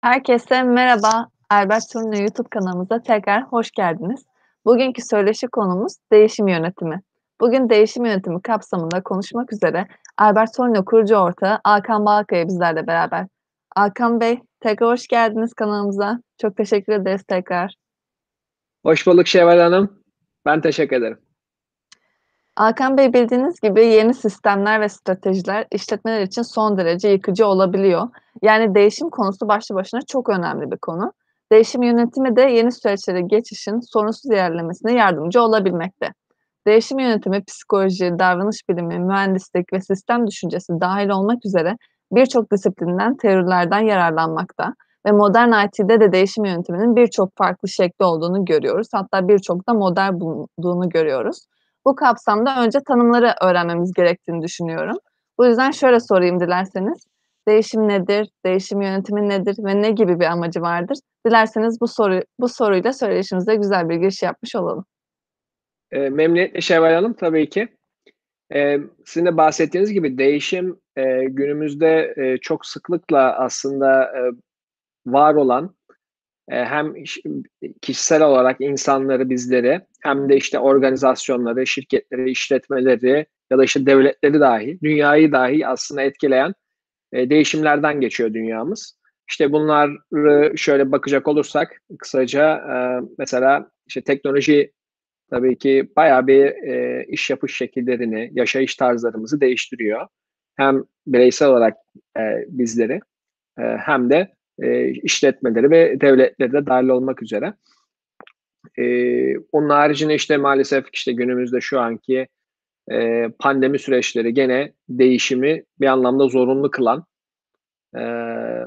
Herkese merhaba. Albert Turna YouTube kanalımıza tekrar hoş geldiniz. Bugünkü söyleşi konumuz değişim yönetimi. Bugün değişim yönetimi kapsamında konuşmak üzere Albert Torino kurucu ortağı Alkan Balkaya bizlerle beraber. Alkan Bey, tekrar hoş geldiniz kanalımıza. Çok teşekkür ederiz tekrar. Hoş bulduk Şevval Hanım. Ben teşekkür ederim. Alkan Bey bildiğiniz gibi yeni sistemler ve stratejiler işletmeler için son derece yıkıcı olabiliyor. Yani değişim konusu başlı başına çok önemli bir konu. Değişim yönetimi de yeni süreçlere geçişin sorunsuz ilerlemesine yardımcı olabilmekte. Değişim yönetimi psikoloji, davranış bilimi, mühendislik ve sistem düşüncesi dahil olmak üzere birçok disiplinden, teorilerden yararlanmakta ve modern IT'de de değişim yönetiminin birçok farklı şekli olduğunu görüyoruz. Hatta birçok da model bulunduğunu görüyoruz. Bu kapsamda önce tanımları öğrenmemiz gerektiğini düşünüyorum. Bu yüzden şöyle sorayım dilerseniz. Değişim nedir? Değişim yönetimi nedir ve ne gibi bir amacı vardır? Dilerseniz bu soru bu soruyla söyleşimize güzel bir giriş yapmış olalım. E, memnuniyetle Şevval Hanım tabii ki. E, sizin de bahsettiğiniz gibi değişim e, günümüzde e, çok sıklıkla aslında e, var olan hem kişisel olarak insanları bizleri hem de işte organizasyonları, şirketleri, işletmeleri ya da işte devletleri dahi, dünyayı dahi aslında etkileyen e, değişimlerden geçiyor dünyamız. İşte bunları şöyle bakacak olursak kısaca e, mesela işte teknoloji tabii ki bayağı bir e, iş yapış şekillerini, yaşayış tarzlarımızı değiştiriyor. Hem bireysel olarak e, bizleri e, hem de e, işletmeleri ve devletleri de dahil olmak üzere. E, onun haricinde işte maalesef işte günümüzde şu anki e, pandemi süreçleri gene değişimi bir anlamda zorunlu kılan e,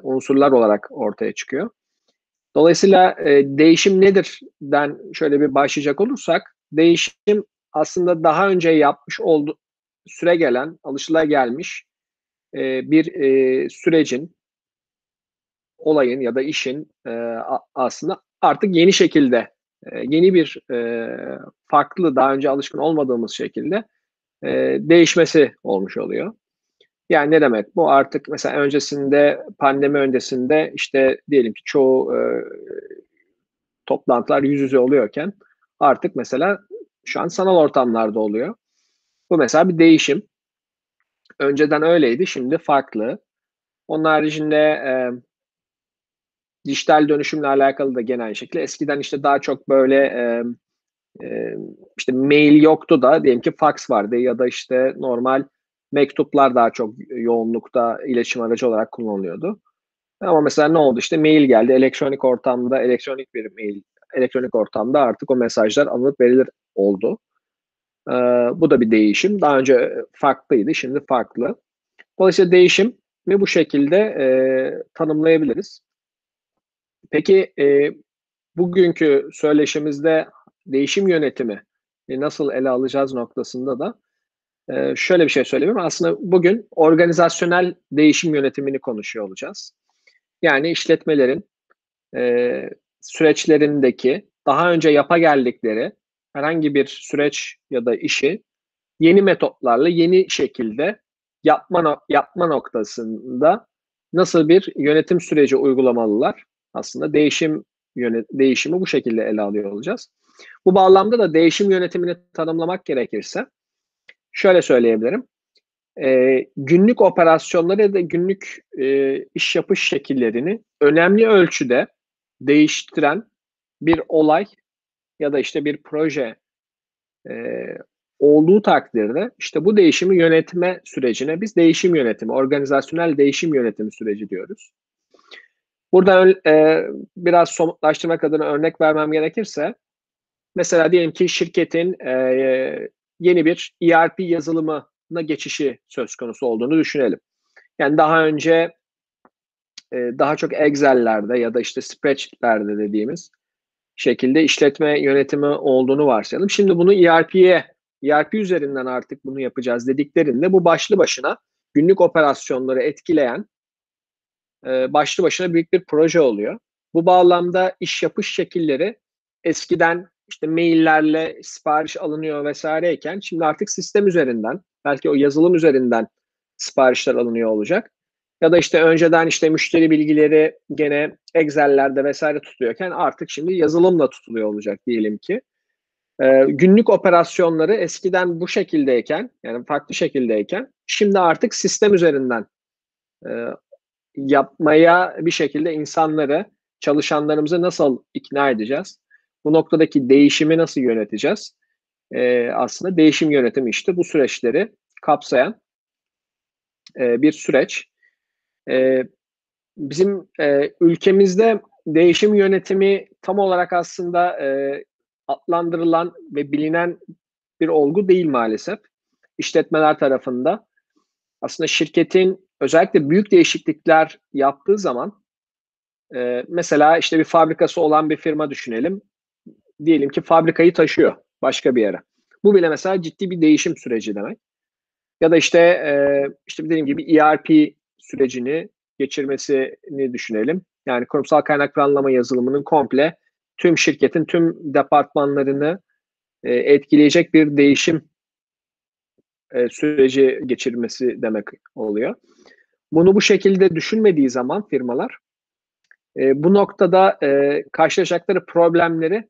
unsurlar olarak ortaya çıkıyor. Dolayısıyla e, değişim nedir den şöyle bir başlayacak olursak değişim aslında daha önce yapmış oldu süre gelen, alışılagelmiş e, bir e, sürecin olayın ya da işin e, aslında artık yeni şekilde e, yeni bir e, farklı daha önce alışkın olmadığımız şekilde e, değişmesi olmuş oluyor. Yani ne demek? Bu artık mesela öncesinde pandemi öncesinde işte diyelim ki çoğu e, toplantılar yüz yüze oluyorken artık mesela şu an sanal ortamlarda oluyor. Bu mesela bir değişim. Önceden öyleydi, şimdi farklı. Onun haricinde e, dijital dönüşümle alakalı da genel şekilde eskiden işte daha çok böyle e, e, işte mail yoktu da diyelim ki fax vardı ya da işte normal mektuplar daha çok yoğunlukta iletişim aracı olarak kullanılıyordu. Ama mesela ne oldu işte mail geldi elektronik ortamda elektronik bir mail elektronik ortamda artık o mesajlar alınıp verilir oldu. Ee, bu da bir değişim. Daha önce farklıydı şimdi farklı. Dolayısıyla değişim ve bu şekilde e, tanımlayabiliriz. Peki e, bugünkü söyleşimizde değişim yönetimi e, nasıl ele alacağız noktasında da e, şöyle bir şey söyleyeyim. Aslında bugün organizasyonel değişim yönetimini konuşuyor olacağız. Yani işletmelerin e, süreçlerindeki daha önce yapa geldikleri herhangi bir süreç ya da işi yeni metotlarla yeni şekilde yapma yapma noktasında nasıl bir yönetim süreci uygulamalılar? Aslında değişim yönet değişimi bu şekilde ele alıyor olacağız. Bu bağlamda da değişim yönetimini tanımlamak gerekirse şöyle söyleyebilirim. E, günlük operasyonları ya da günlük e, iş yapış şekillerini önemli ölçüde değiştiren bir olay ya da işte bir proje e, olduğu takdirde işte bu değişimi yönetme sürecine biz değişim yönetimi, organizasyonel değişim yönetimi süreci diyoruz. Burada e, biraz somutlaştırmak adına örnek vermem gerekirse mesela diyelim ki şirketin e, yeni bir ERP yazılımına geçişi söz konusu olduğunu düşünelim. Yani daha önce e, daha çok Excel'lerde ya da işte spreadsheet'lerde dediğimiz şekilde işletme yönetimi olduğunu varsayalım. Şimdi bunu ERP'ye ERP üzerinden artık bunu yapacağız dediklerinde bu başlı başına günlük operasyonları etkileyen e, başlı başına büyük bir proje oluyor. Bu bağlamda iş yapış şekilleri eskiden işte maillerle sipariş alınıyor vesaireyken şimdi artık sistem üzerinden belki o yazılım üzerinden siparişler alınıyor olacak. Ya da işte önceden işte müşteri bilgileri gene Excel'lerde vesaire tutuluyorken artık şimdi yazılımla tutuluyor olacak diyelim ki. Ee, günlük operasyonları eskiden bu şekildeyken yani farklı şekildeyken şimdi artık sistem üzerinden e, yapmaya bir şekilde insanları çalışanlarımızı nasıl ikna edeceğiz? Bu noktadaki değişimi nasıl yöneteceğiz? Ee, aslında değişim yönetimi işte bu süreçleri kapsayan e, bir süreç. E, bizim e, ülkemizde değişim yönetimi tam olarak aslında e, adlandırılan ve bilinen bir olgu değil maalesef. İşletmeler tarafında aslında şirketin özellikle büyük değişiklikler yaptığı zaman e, mesela işte bir fabrikası olan bir firma düşünelim. Diyelim ki fabrikayı taşıyor başka bir yere. Bu bile mesela ciddi bir değişim süreci demek. Ya da işte e, işte dediğim gibi ERP sürecini geçirmesini düşünelim. Yani kurumsal kaynak planlama yazılımının komple tüm şirketin tüm departmanlarını e, etkileyecek bir değişim e, süreci geçirmesi demek oluyor. Bunu bu şekilde düşünmediği zaman firmalar e, bu noktada e, karşılaşacakları problemleri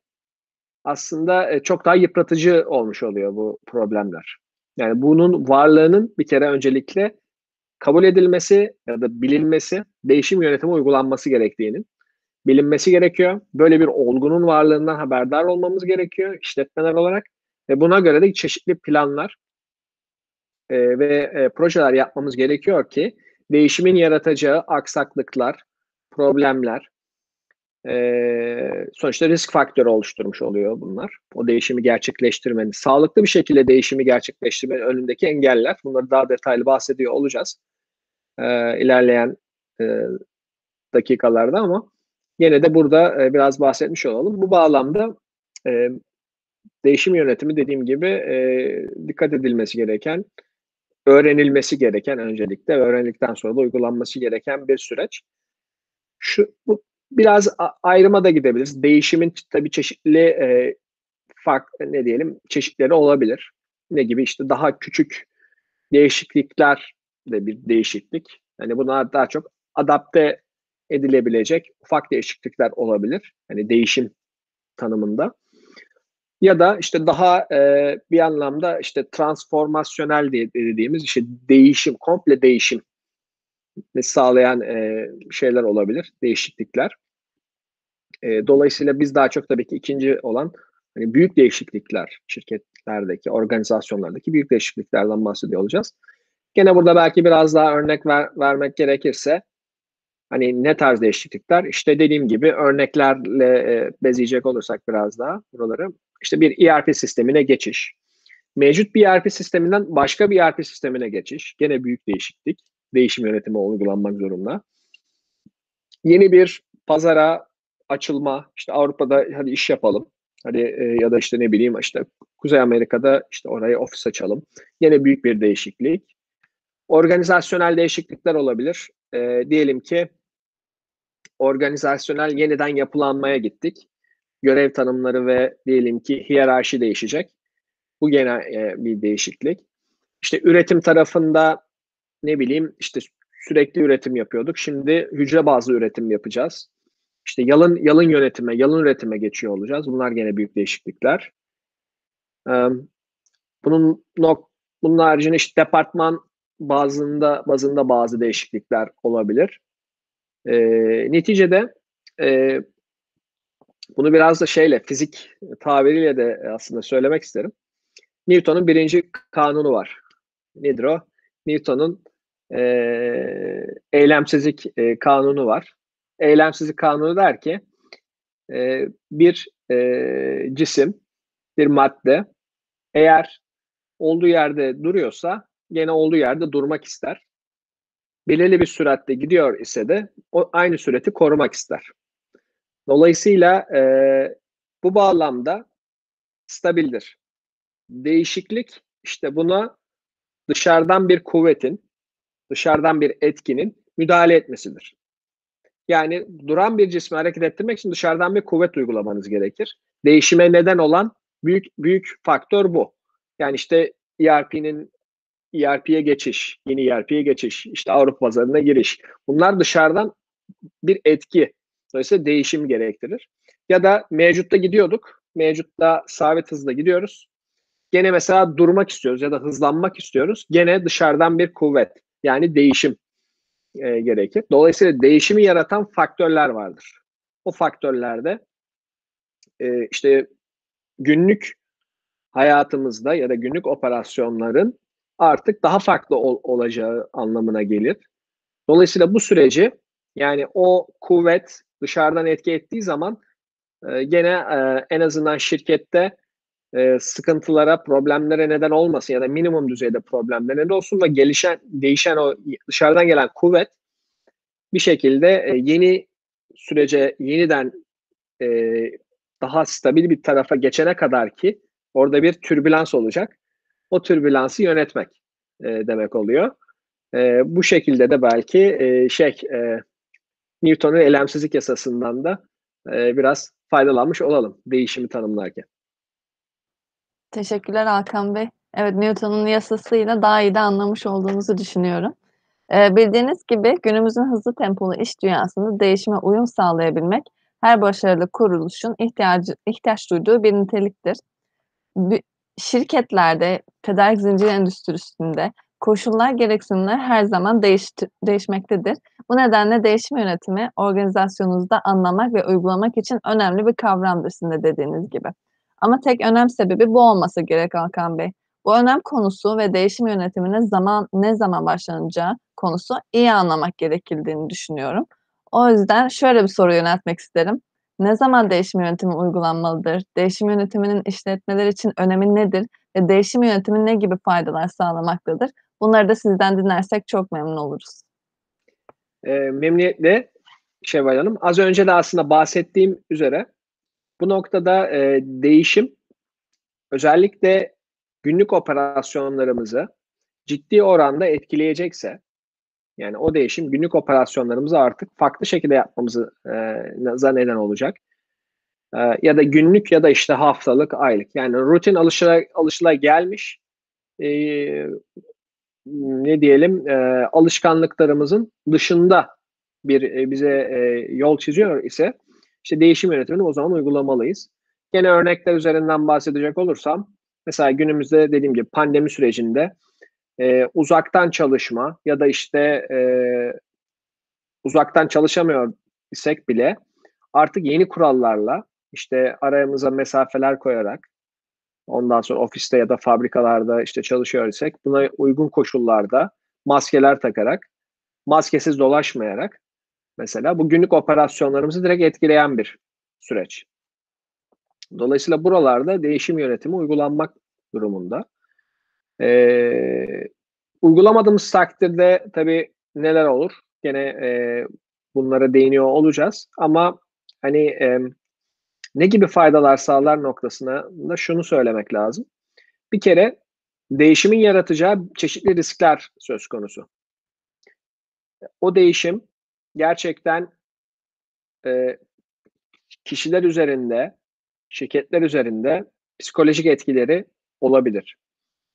aslında e, çok daha yıpratıcı olmuş oluyor bu problemler. Yani bunun varlığının bir kere öncelikle kabul edilmesi ya da bilinmesi, değişim yönetimi uygulanması gerektiğinin bilinmesi gerekiyor. Böyle bir olgunun varlığından haberdar olmamız gerekiyor işletmeler olarak ve buna göre de çeşitli planlar e, ve e, projeler yapmamız gerekiyor ki değişimin yaratacağı aksaklıklar, problemler, e, sonuçta risk faktörü oluşturmuş oluyor bunlar. O değişimi gerçekleştirmenin, sağlıklı bir şekilde değişimi gerçekleştirmenin önündeki engeller. Bunları daha detaylı bahsediyor olacağız e, ilerleyen e, dakikalarda ama yine de burada e, biraz bahsetmiş olalım. Bu bağlamda e, değişim yönetimi dediğim gibi e, dikkat edilmesi gereken, öğrenilmesi gereken öncelikle öğrendikten sonra da uygulanması gereken bir süreç. Şu bu biraz ayrıma da gidebiliriz. Değişimin tabii çeşitli e, fark ne diyelim çeşitleri olabilir. Ne gibi işte daha küçük değişiklikler de bir değişiklik. Yani buna daha çok adapte edilebilecek ufak değişiklikler olabilir. Hani değişim tanımında. Ya da işte daha e, bir anlamda işte transformasyonel dediğimiz işte değişim, komple değişim sağlayan e, şeyler olabilir, değişiklikler. E, dolayısıyla biz daha çok tabii ki ikinci olan hani büyük değişiklikler şirketlerdeki, organizasyonlardaki büyük değişikliklerden bahsediyor olacağız. Gene burada belki biraz daha örnek ver, vermek gerekirse hani ne tarz değişiklikler? İşte dediğim gibi örneklerle e, bezeyecek olursak biraz daha buraları. İşte bir ERP sistemine geçiş. Mevcut bir ERP sisteminden başka bir ERP sistemine geçiş. Gene büyük değişiklik. Değişim yönetimi uygulanmak zorunda. Yeni bir pazara açılma. İşte Avrupa'da hadi iş yapalım. Hadi e, ya da işte ne bileyim işte Kuzey Amerika'da işte oraya ofis açalım. Yine büyük bir değişiklik. Organizasyonel değişiklikler olabilir. E, diyelim ki organizasyonel yeniden yapılanmaya gittik. Görev tanımları ve diyelim ki hiyerarşi değişecek. Bu gene e, bir değişiklik. İşte üretim tarafında ne bileyim işte sürekli üretim yapıyorduk. Şimdi hücre bazlı üretim yapacağız. İşte yalın yalın yönetime, yalın üretime geçiyor olacağız. Bunlar gene büyük değişiklikler. Bunun nok bunun haricinde işte departman bazında bazında bazı değişiklikler olabilir. E, neticede e, bunu biraz da şeyle fizik tabiriyle de aslında söylemek isterim. Newton'un birinci kanunu var. Nedir o? Newton'un e, eylemsizlik e, kanunu var. Eylemsizlik kanunu der ki e, bir e, cisim, bir madde eğer olduğu yerde duruyorsa gene olduğu yerde durmak ister. Belirli bir süratte gidiyor ise de o aynı süreti korumak ister. Dolayısıyla e, bu bağlamda stabildir. Değişiklik işte buna dışarıdan bir kuvvetin, dışarıdan bir etkinin müdahale etmesidir. Yani duran bir cismi hareket ettirmek için dışarıdan bir kuvvet uygulamanız gerekir. Değişime neden olan büyük büyük faktör bu. Yani işte ERP'nin ERP'ye geçiş, yeni ERP'ye geçiş, işte Avrupa pazarına giriş. Bunlar dışarıdan bir etki. Dolayısıyla değişim gerektirir. Ya da mevcutta gidiyorduk. Mevcutta sabit hızla gidiyoruz. Gene mesela durmak istiyoruz ya da hızlanmak istiyoruz. Gene dışarıdan bir kuvvet yani değişim e, gerekir. Dolayısıyla değişimi yaratan faktörler vardır. O faktörlerde e, işte günlük hayatımızda ya da günlük operasyonların artık daha farklı ol, olacağı anlamına gelir. Dolayısıyla bu süreci yani o kuvvet dışarıdan etki ettiği zaman e, gene e, en azından şirkette e, sıkıntılara, problemlere neden olmasın ya da minimum düzeyde problemlere neden olsun ve gelişen, değişen o dışarıdan gelen kuvvet bir şekilde e, yeni sürece yeniden e, daha stabil bir tarafa geçene kadar ki orada bir türbülans olacak. O türbülansı yönetmek e, demek oluyor. E, bu şekilde de belki e, şey e, Newton'un elemsizlik yasasından da e, biraz faydalanmış olalım değişimi tanımlarken. Teşekkürler Hakan Bey. Evet, Newton'un yasasıyla daha iyi de anlamış olduğunuzu düşünüyorum. Ee, bildiğiniz gibi günümüzün hızlı tempolu iş dünyasında değişime uyum sağlayabilmek her başarılı kuruluşun ihtiyacı ihtiyaç duyduğu bir niteliktir. Bir, şirketlerde, tedarik zinciri endüstrisinde koşullar, gereksinimler her zaman değiş, değişmektedir. Bu nedenle değişim yönetimi organizasyonunuzda anlamak ve uygulamak için önemli bir kavramdır sizin de dediğiniz gibi. Ama tek önem sebebi bu olması gerek Hakan Bey. Bu önem konusu ve değişim yönetimine zaman ne zaman başlanacağı konusu iyi anlamak gerekildiğini düşünüyorum. O yüzden şöyle bir soru yöneltmek isterim. Ne zaman değişim yönetimi uygulanmalıdır? Değişim yönetiminin işletmeler için önemi nedir? Ve değişim yönetimi ne gibi faydalar sağlamaktadır? Bunları da sizden dinlersek çok memnun oluruz. E, memnuniyetle Şevval Hanım. Az önce de aslında bahsettiğim üzere bu noktada e, değişim özellikle günlük operasyonlarımızı ciddi oranda etkileyecekse yani o değişim günlük operasyonlarımızı artık farklı şekilde yapmamızı e, neden olacak. E, ya da günlük ya da işte haftalık, aylık. Yani rutin alışıla, alışıla gelmiş e, ne diyelim e, alışkanlıklarımızın dışında bir e, bize e, yol çiziyor ise işte değişim yönetimini o zaman uygulamalıyız. Yine örnekler üzerinden bahsedecek olursam mesela günümüzde dediğim gibi pandemi sürecinde e, uzaktan çalışma ya da işte e, uzaktan çalışamıyor isek bile artık yeni kurallarla işte aramıza mesafeler koyarak ondan sonra ofiste ya da fabrikalarda işte çalışıyor isek buna uygun koşullarda maskeler takarak maskesiz dolaşmayarak mesela bu günlük operasyonlarımızı direkt etkileyen bir süreç. Dolayısıyla buralarda değişim yönetimi uygulanmak durumunda. Ee, uygulamadığımız takdirde tabii neler olur? Gene e, bunlara değiniyor olacağız ama hani e, ne gibi faydalar sağlar noktasına da şunu söylemek lazım. Bir kere değişimin yaratacağı çeşitli riskler söz konusu. O değişim gerçekten e, kişiler üzerinde, şirketler üzerinde psikolojik etkileri olabilir.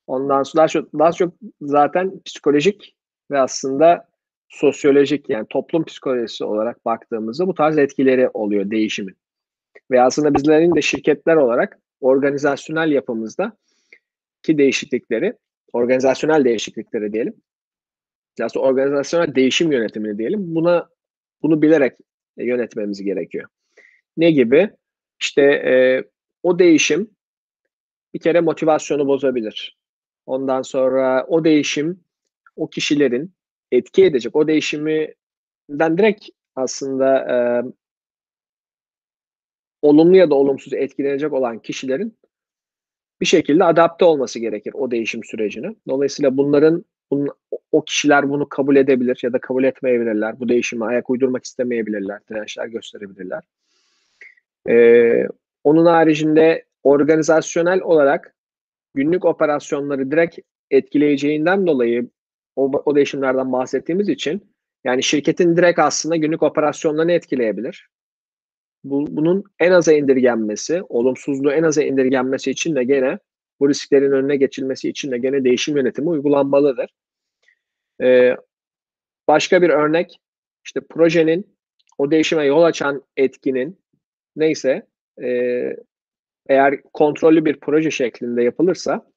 Ondan sonra daha çok, daha çok zaten psikolojik ve aslında sosyolojik yani toplum psikolojisi olarak baktığımızda bu tarz etkileri oluyor değişimin. Ve aslında bizlerin de şirketler olarak organizasyonel yapımızda ki değişiklikleri, organizasyonel değişiklikleri diyelim. Aslında organizasyonel değişim yönetimini diyelim. Buna bunu bilerek yönetmemiz gerekiyor. Ne gibi? İşte e, o değişim bir kere motivasyonu bozabilir. Ondan sonra o değişim o kişilerin etki edecek. O değişiminden direkt aslında e, olumlu ya da olumsuz etkilenecek olan kişilerin bir şekilde adapte olması gerekir o değişim sürecine. Dolayısıyla bunların bunun, o kişiler bunu kabul edebilir ya da kabul etmeyebilirler. Bu değişime ayak uydurmak istemeyebilirler, dirençler gösterebilirler. Ee, onun haricinde organizasyonel olarak günlük operasyonları direkt etkileyeceğinden dolayı o, o değişimlerden bahsettiğimiz için yani şirketin direkt aslında günlük operasyonlarını etkileyebilir. Bu, bunun en aza indirgenmesi, olumsuzluğu en aza indirgenmesi için de gene bu risklerin önüne geçilmesi için de gene değişim yönetimi uygulanmalıdır. Ee, başka bir örnek işte projenin o değişime yol açan etkinin neyse e, eğer kontrollü bir proje şeklinde yapılırsa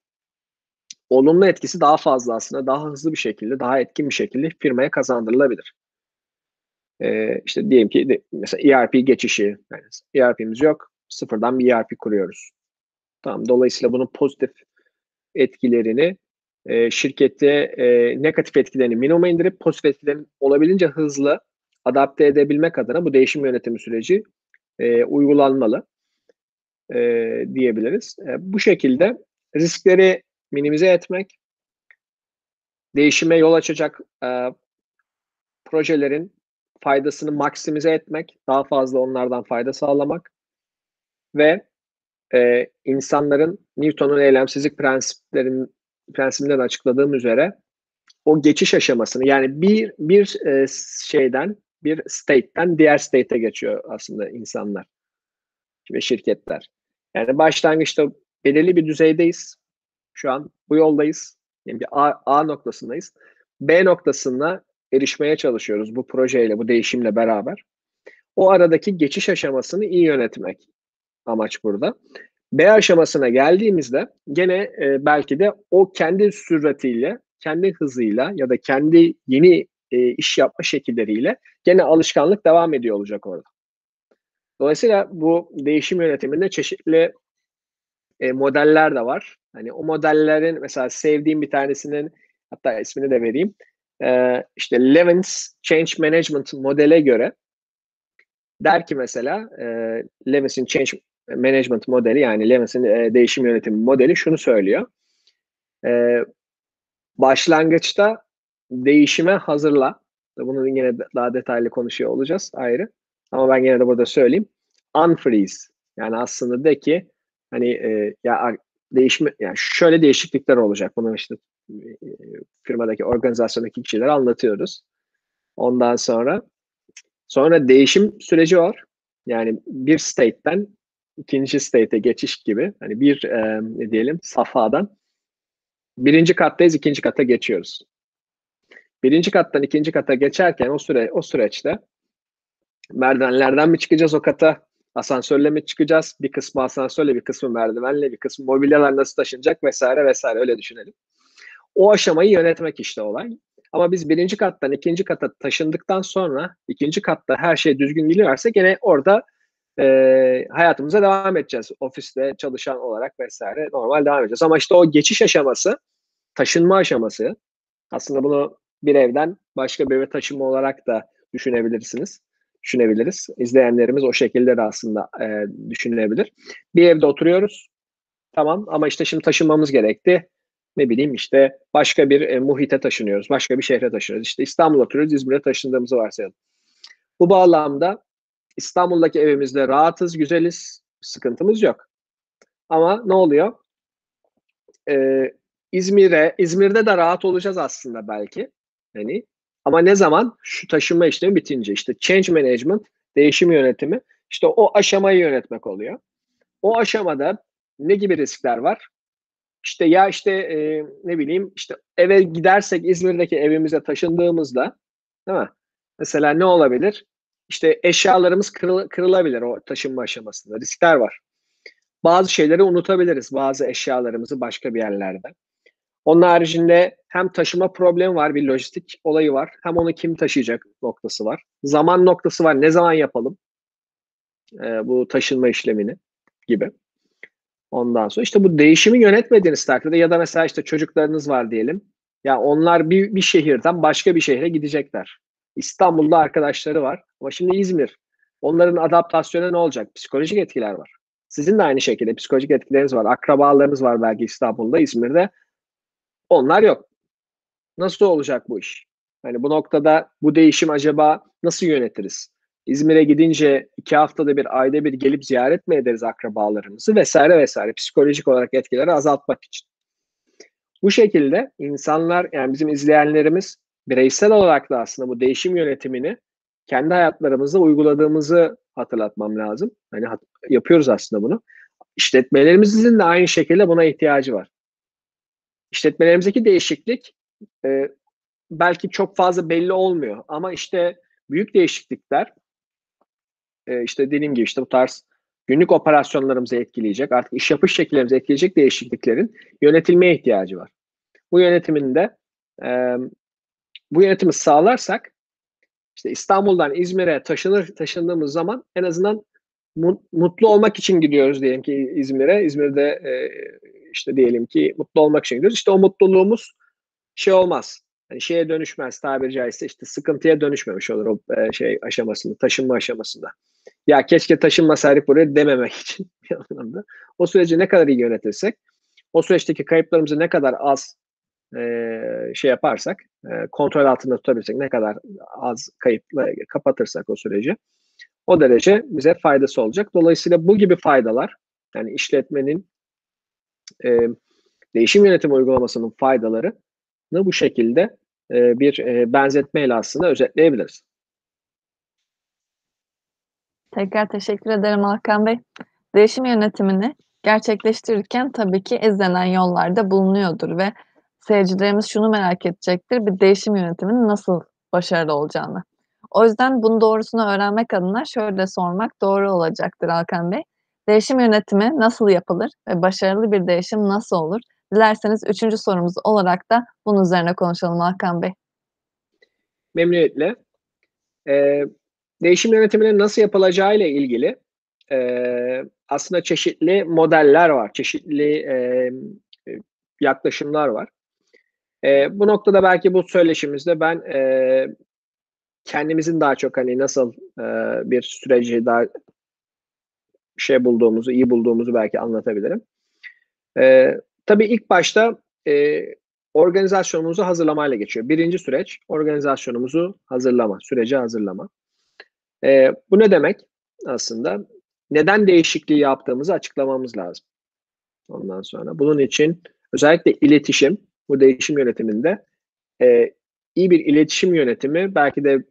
olumlu etkisi daha fazla aslında daha hızlı bir şekilde daha etkin bir şekilde firmaya kazandırılabilir. Ee, işte diyelim ki mesela ERP geçişi yani ERP'miz yok sıfırdan bir ERP kuruyoruz. Tamam dolayısıyla bunun pozitif etkilerini e, şirkette e, negatif etkilerini minimuma indirip pozitif etkilerini olabildiğince hızlı adapte edebilmek adına bu değişim yönetimi süreci e, uygulanmalı e, diyebiliriz. E, bu şekilde riskleri minimize etmek, değişime yol açacak e, projelerin faydasını maksimize etmek, daha fazla onlardan fayda sağlamak ve e, insanların Newton'un eylemsizlik prensiplerin prensibinden açıkladığım üzere o geçiş aşamasını yani bir bir e, şeyden bir state'ten diğer state'e geçiyor aslında insanlar ve şirketler. Yani başlangıçta belirli bir düzeydeyiz. Şu an bu yoldayız. Yani bir A, A noktasındayız. B noktasına erişmeye çalışıyoruz bu projeyle, bu değişimle beraber. O aradaki geçiş aşamasını iyi yönetmek amaç burada. B aşamasına geldiğimizde gene e, belki de o kendi süratiyle, kendi hızıyla ya da kendi yeni e, iş yapma şekilleriyle gene alışkanlık devam ediyor olacak orada. Dolayısıyla bu değişim yönetiminde çeşitli e, modeller de var. Hani o modellerin mesela sevdiğim bir tanesinin hatta ismini de vereyim. E, işte Levin's Change Management modele göre der ki mesela e, Levin's'in Change Management modeli yani Levin's'in e, değişim yönetimi modeli şunu söylüyor. E, başlangıçta değişime hazırla. Bunu yine daha detaylı konuşuyor olacağız ayrı. Ama ben yine de burada söyleyeyim. Unfreeze. Yani aslında de ki hani e, ya değişme yani şöyle değişiklikler olacak. Bunu işte firmadaki organizasyondaki kişiler anlatıyoruz. Ondan sonra sonra değişim süreci var. Yani bir state'ten ikinci state'e geçiş gibi. Hani bir e, ne diyelim safhadan birinci kattayız ikinci kata geçiyoruz. Birinci kattan ikinci kata geçerken o süre o süreçte merdivenlerden mi çıkacağız o kata? Asansörle mi çıkacağız? Bir kısmı asansörle, bir kısmı merdivenle, bir kısmı mobilyalar nasıl taşınacak vesaire vesaire öyle düşünelim. O aşamayı yönetmek işte olay. Ama biz birinci kattan ikinci kata taşındıktan sonra ikinci katta her şey düzgün gidiyorsa gene orada e, hayatımıza devam edeceğiz. Ofiste çalışan olarak vesaire normal devam edeceğiz. Ama işte o geçiş aşaması, taşınma aşaması aslında bunu bir evden başka bir eve taşıma olarak da düşünebilirsiniz. Düşünebiliriz. İzleyenlerimiz o şekilde de aslında e, düşünebilir. Bir evde oturuyoruz. Tamam ama işte şimdi taşınmamız gerekti. Ne bileyim işte başka bir e, muhite taşınıyoruz. Başka bir şehre taşınıyoruz. İşte İstanbul'a oturuyoruz. İzmir'e taşındığımızı varsayalım. Bu bağlamda İstanbul'daki evimizde rahatız, güzeliz. Sıkıntımız yok. Ama ne oluyor? Ee, İzmir'e, İzmir'de de rahat olacağız aslında belki. Hani ama ne zaman? Şu taşınma işlemi bitince işte change management, değişim yönetimi işte o aşamayı yönetmek oluyor. O aşamada ne gibi riskler var? İşte ya işte e, ne bileyim işte eve gidersek İzmir'deki evimize taşındığımızda değil mi? Mesela ne olabilir? İşte eşyalarımız kırıl, kırılabilir o taşınma aşamasında. Riskler var. Bazı şeyleri unutabiliriz. Bazı eşyalarımızı başka bir yerlerde. Onun haricinde hem taşıma problemi var, bir lojistik olayı var. Hem onu kim taşıyacak noktası var. Zaman noktası var. Ne zaman yapalım ee, bu taşınma işlemini gibi. Ondan sonra işte bu değişimi yönetmediğiniz takdirde ya da mesela işte çocuklarınız var diyelim. Ya onlar bir, bir şehirden başka bir şehre gidecekler. İstanbul'da arkadaşları var ama şimdi İzmir. Onların adaptasyonu ne olacak? Psikolojik etkiler var. Sizin de aynı şekilde psikolojik etkileriniz var. Akrabalarınız var belki İstanbul'da, İzmir'de. Onlar yok. Nasıl olacak bu iş? Hani bu noktada bu değişim acaba nasıl yönetiriz? İzmir'e gidince iki haftada bir, ayda bir gelip ziyaret mi ederiz akrabalarımızı vesaire vesaire psikolojik olarak etkileri azaltmak için. Bu şekilde insanlar yani bizim izleyenlerimiz bireysel olarak da aslında bu değişim yönetimini kendi hayatlarımızda uyguladığımızı hatırlatmam lazım. Hani hat- yapıyoruz aslında bunu. işletmelerimizin de aynı şekilde buna ihtiyacı var. İşletmelerimizdeki değişiklik e, belki çok fazla belli olmuyor ama işte büyük değişiklikler e, işte dediğim gibi işte bu tarz günlük operasyonlarımızı etkileyecek, artık iş yapış şekillerimizi etkileyecek değişikliklerin yönetilmeye ihtiyacı var. Bu yönetiminde e, bu yönetimi sağlarsak işte İstanbul'dan İzmir'e taşınır taşındığımız zaman en azından mutlu olmak için gidiyoruz diyelim ki İzmir'e. İzmir'de e, işte diyelim ki mutlu olmak için gidiyoruz. İşte o mutluluğumuz şey olmaz. Yani şeye dönüşmez tabiri caizse işte sıkıntıya dönüşmemiş olur o e, şey aşamasında, taşınma aşamasında. Ya keşke taşınmasaydık buraya dememek için bir anlamda. O süreci ne kadar iyi yönetirsek, o süreçteki kayıplarımızı ne kadar az e, şey yaparsak, e, kontrol altında tutabilirsek, ne kadar az kayıpla kapatırsak o süreci, o derece bize faydası olacak. Dolayısıyla bu gibi faydalar, yani işletmenin e, değişim yönetim uygulamasının faydaları bu şekilde e, bir e, benzetmeyle aslında özetleyebiliriz. Tekrar teşekkür ederim Hakan Bey. Değişim yönetimini gerçekleştirirken tabii ki izlenen yollarda bulunuyordur ve seyircilerimiz şunu merak edecektir. Bir değişim yönetiminin nasıl başarılı olacağını. O yüzden bunun doğrusunu öğrenmek adına şöyle sormak doğru olacaktır Hakan Bey. Değişim yönetimi nasıl yapılır ve başarılı bir değişim nasıl olur? Dilerseniz üçüncü sorumuz olarak da bunun üzerine konuşalım Hakan Bey. Memnuniyetle. Ee, değişim yönetiminin nasıl yapılacağı ile ilgili e, aslında çeşitli modeller var, çeşitli e, yaklaşımlar var. E, bu noktada belki bu söyleşimizde ben e, kendimizin daha çok hani nasıl e, bir süreci daha şey bulduğumuzu, iyi bulduğumuzu belki anlatabilirim. E, tabii ilk başta e, organizasyonumuzu hazırlamayla geçiyor. Birinci süreç organizasyonumuzu hazırlama, süreci hazırlama. E, bu ne demek aslında? Neden değişikliği yaptığımızı açıklamamız lazım. Ondan sonra bunun için özellikle iletişim, bu değişim yönetiminde e, iyi bir iletişim yönetimi belki de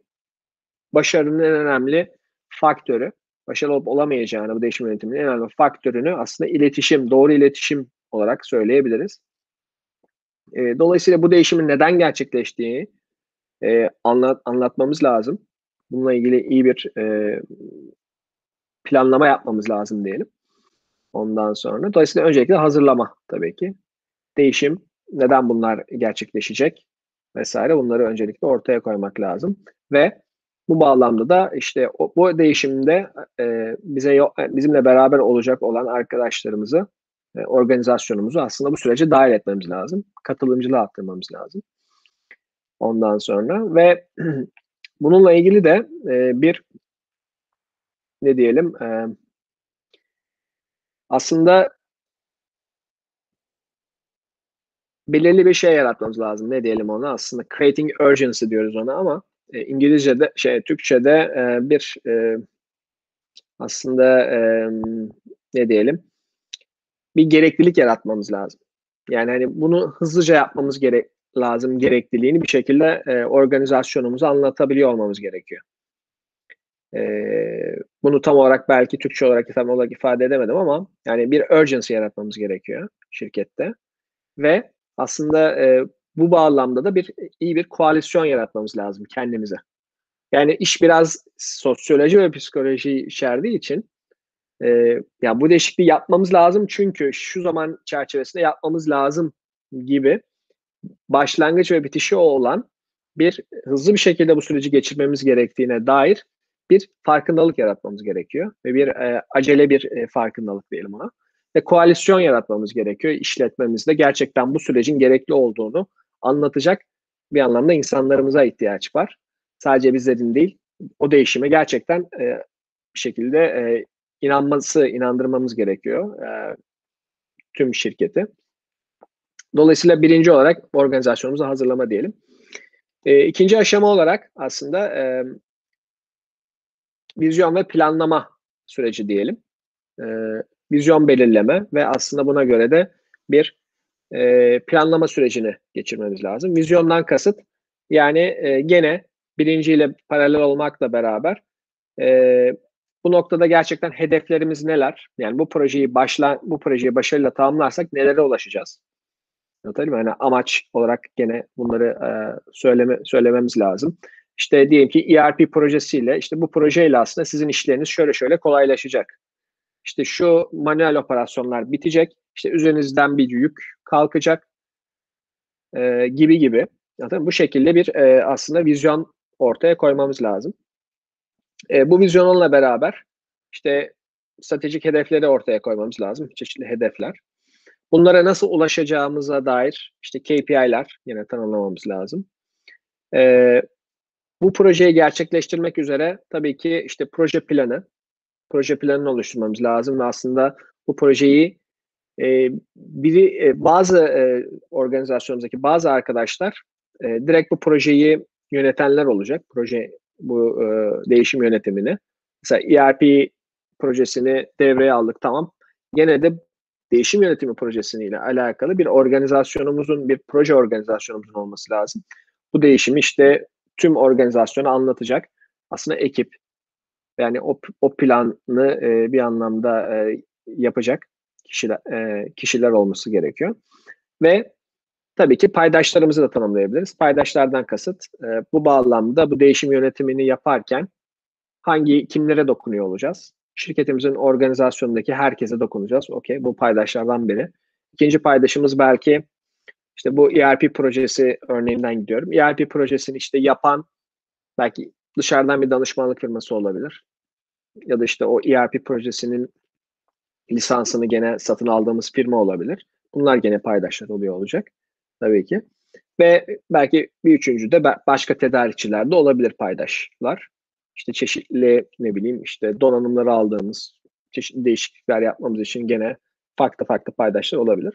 başarının en önemli faktörü. Başarılı olup olamayacağını bu değişim yönetiminin en önemli faktörünü aslında iletişim, doğru iletişim olarak söyleyebiliriz. E, dolayısıyla bu değişimin neden gerçekleştiğini e, anlat, anlatmamız lazım. Bununla ilgili iyi bir e, planlama yapmamız lazım diyelim. Ondan sonra. Dolayısıyla öncelikle hazırlama tabii ki. Değişim, neden bunlar gerçekleşecek vesaire bunları öncelikle ortaya koymak lazım. Ve bu bağlamda da işte o, bu değişimde e, bize bizimle beraber olacak olan arkadaşlarımızı, e, organizasyonumuzu aslında bu sürece dahil etmemiz lazım. Katılımcılığı arttırmamız lazım. Ondan sonra ve bununla ilgili de bir ne diyelim aslında belirli bir şey yaratmamız lazım. Ne diyelim ona? Aslında creating urgency diyoruz ona ama İngilizce'de şey Türkçe'de bir aslında ne diyelim bir gereklilik yaratmamız lazım. Yani hani bunu hızlıca yapmamız gerek lazım gerekliliğini bir şekilde e, organizasyonumuzu anlatabiliyor olmamız gerekiyor. E, bunu tam olarak belki Türkçe olarak tam olarak ifade edemedim ama yani bir urgency yaratmamız gerekiyor şirkette ve aslında e, bu bağlamda da bir iyi bir koalisyon yaratmamız lazım kendimize. Yani iş biraz sosyoloji ve psikoloji içerdiği için e, ya bu değişikliği yapmamız lazım çünkü şu zaman çerçevesinde yapmamız lazım gibi başlangıç ve bitişi olan bir hızlı bir şekilde bu süreci geçirmemiz gerektiğine dair bir farkındalık yaratmamız gerekiyor ve bir e, acele bir e, farkındalık diyelim ona ve koalisyon yaratmamız gerekiyor işletmemizde gerçekten bu sürecin gerekli olduğunu anlatacak bir anlamda insanlarımıza ihtiyaç var. Sadece bizlerin değil, o değişime gerçekten e, bir şekilde e, inanması, inandırmamız gerekiyor e, tüm şirketi. Dolayısıyla birinci olarak organizasyonumuzu hazırlama diyelim. E, ikinci aşama olarak aslında e, vizyon ve planlama süreci diyelim. E, vizyon belirleme ve aslında buna göre de bir e, planlama sürecini geçirmemiz lazım. Vizyondan kasıt yani e, gene birinciyle paralel olmakla beraber e, bu noktada gerçekten hedeflerimiz neler? Yani bu projeyi başla bu projeyi başarıyla tamamlarsak nelere ulaşacağız? Anlatabiliyor muyum? Yani amaç olarak gene bunları e, söyleme söylememiz lazım. İşte diyelim ki ERP projesiyle işte bu projeyle aslında sizin işleriniz şöyle şöyle kolaylaşacak. İşte şu manuel operasyonlar bitecek. İşte üzerinizden bir yük kalkacak e, gibi gibi. Zaten bu şekilde bir e, aslında vizyon ortaya koymamız lazım. E, bu vizyonla beraber işte stratejik hedefleri ortaya koymamız lazım. Çeşitli hedefler. Bunlara nasıl ulaşacağımıza dair işte KPI'ler yine tanımlamamız lazım. E, bu projeyi gerçekleştirmek üzere tabii ki işte proje planı, proje planını oluşturmamız lazım ve aslında bu projeyi e, biri e, bazı e, organizasyonumuzdaki bazı arkadaşlar e, direkt bu projeyi yönetenler olacak. Proje bu e, değişim yönetimini. Mesela ERP projesini devreye aldık tamam. Gene de değişim yönetimi projesiyle alakalı bir organizasyonumuzun, bir proje organizasyonumuzun olması lazım. Bu değişimi işte tüm organizasyonu anlatacak. Aslında ekip yani o, o planı e, bir anlamda e, yapacak kişiler, e, kişiler olması gerekiyor. Ve tabii ki paydaşlarımızı da tanımlayabiliriz. Paydaşlardan kasıt e, bu bağlamda bu değişim yönetimini yaparken hangi kimlere dokunuyor olacağız? Şirketimizin organizasyonundaki herkese dokunacağız. Okey bu paydaşlardan biri. İkinci paydaşımız belki işte bu ERP projesi örneğinden gidiyorum. ERP projesini işte yapan belki dışarıdan bir danışmanlık firması olabilir. Ya da işte o ERP projesinin lisansını gene satın aldığımız firma olabilir. Bunlar gene paydaşlar oluyor olacak tabii ki. Ve belki bir üçüncü de başka tedarikçiler de olabilir paydaşlar. İşte çeşitli ne bileyim işte donanımları aldığımız, çeşitli değişiklikler yapmamız için gene farklı farklı paydaşlar olabilir.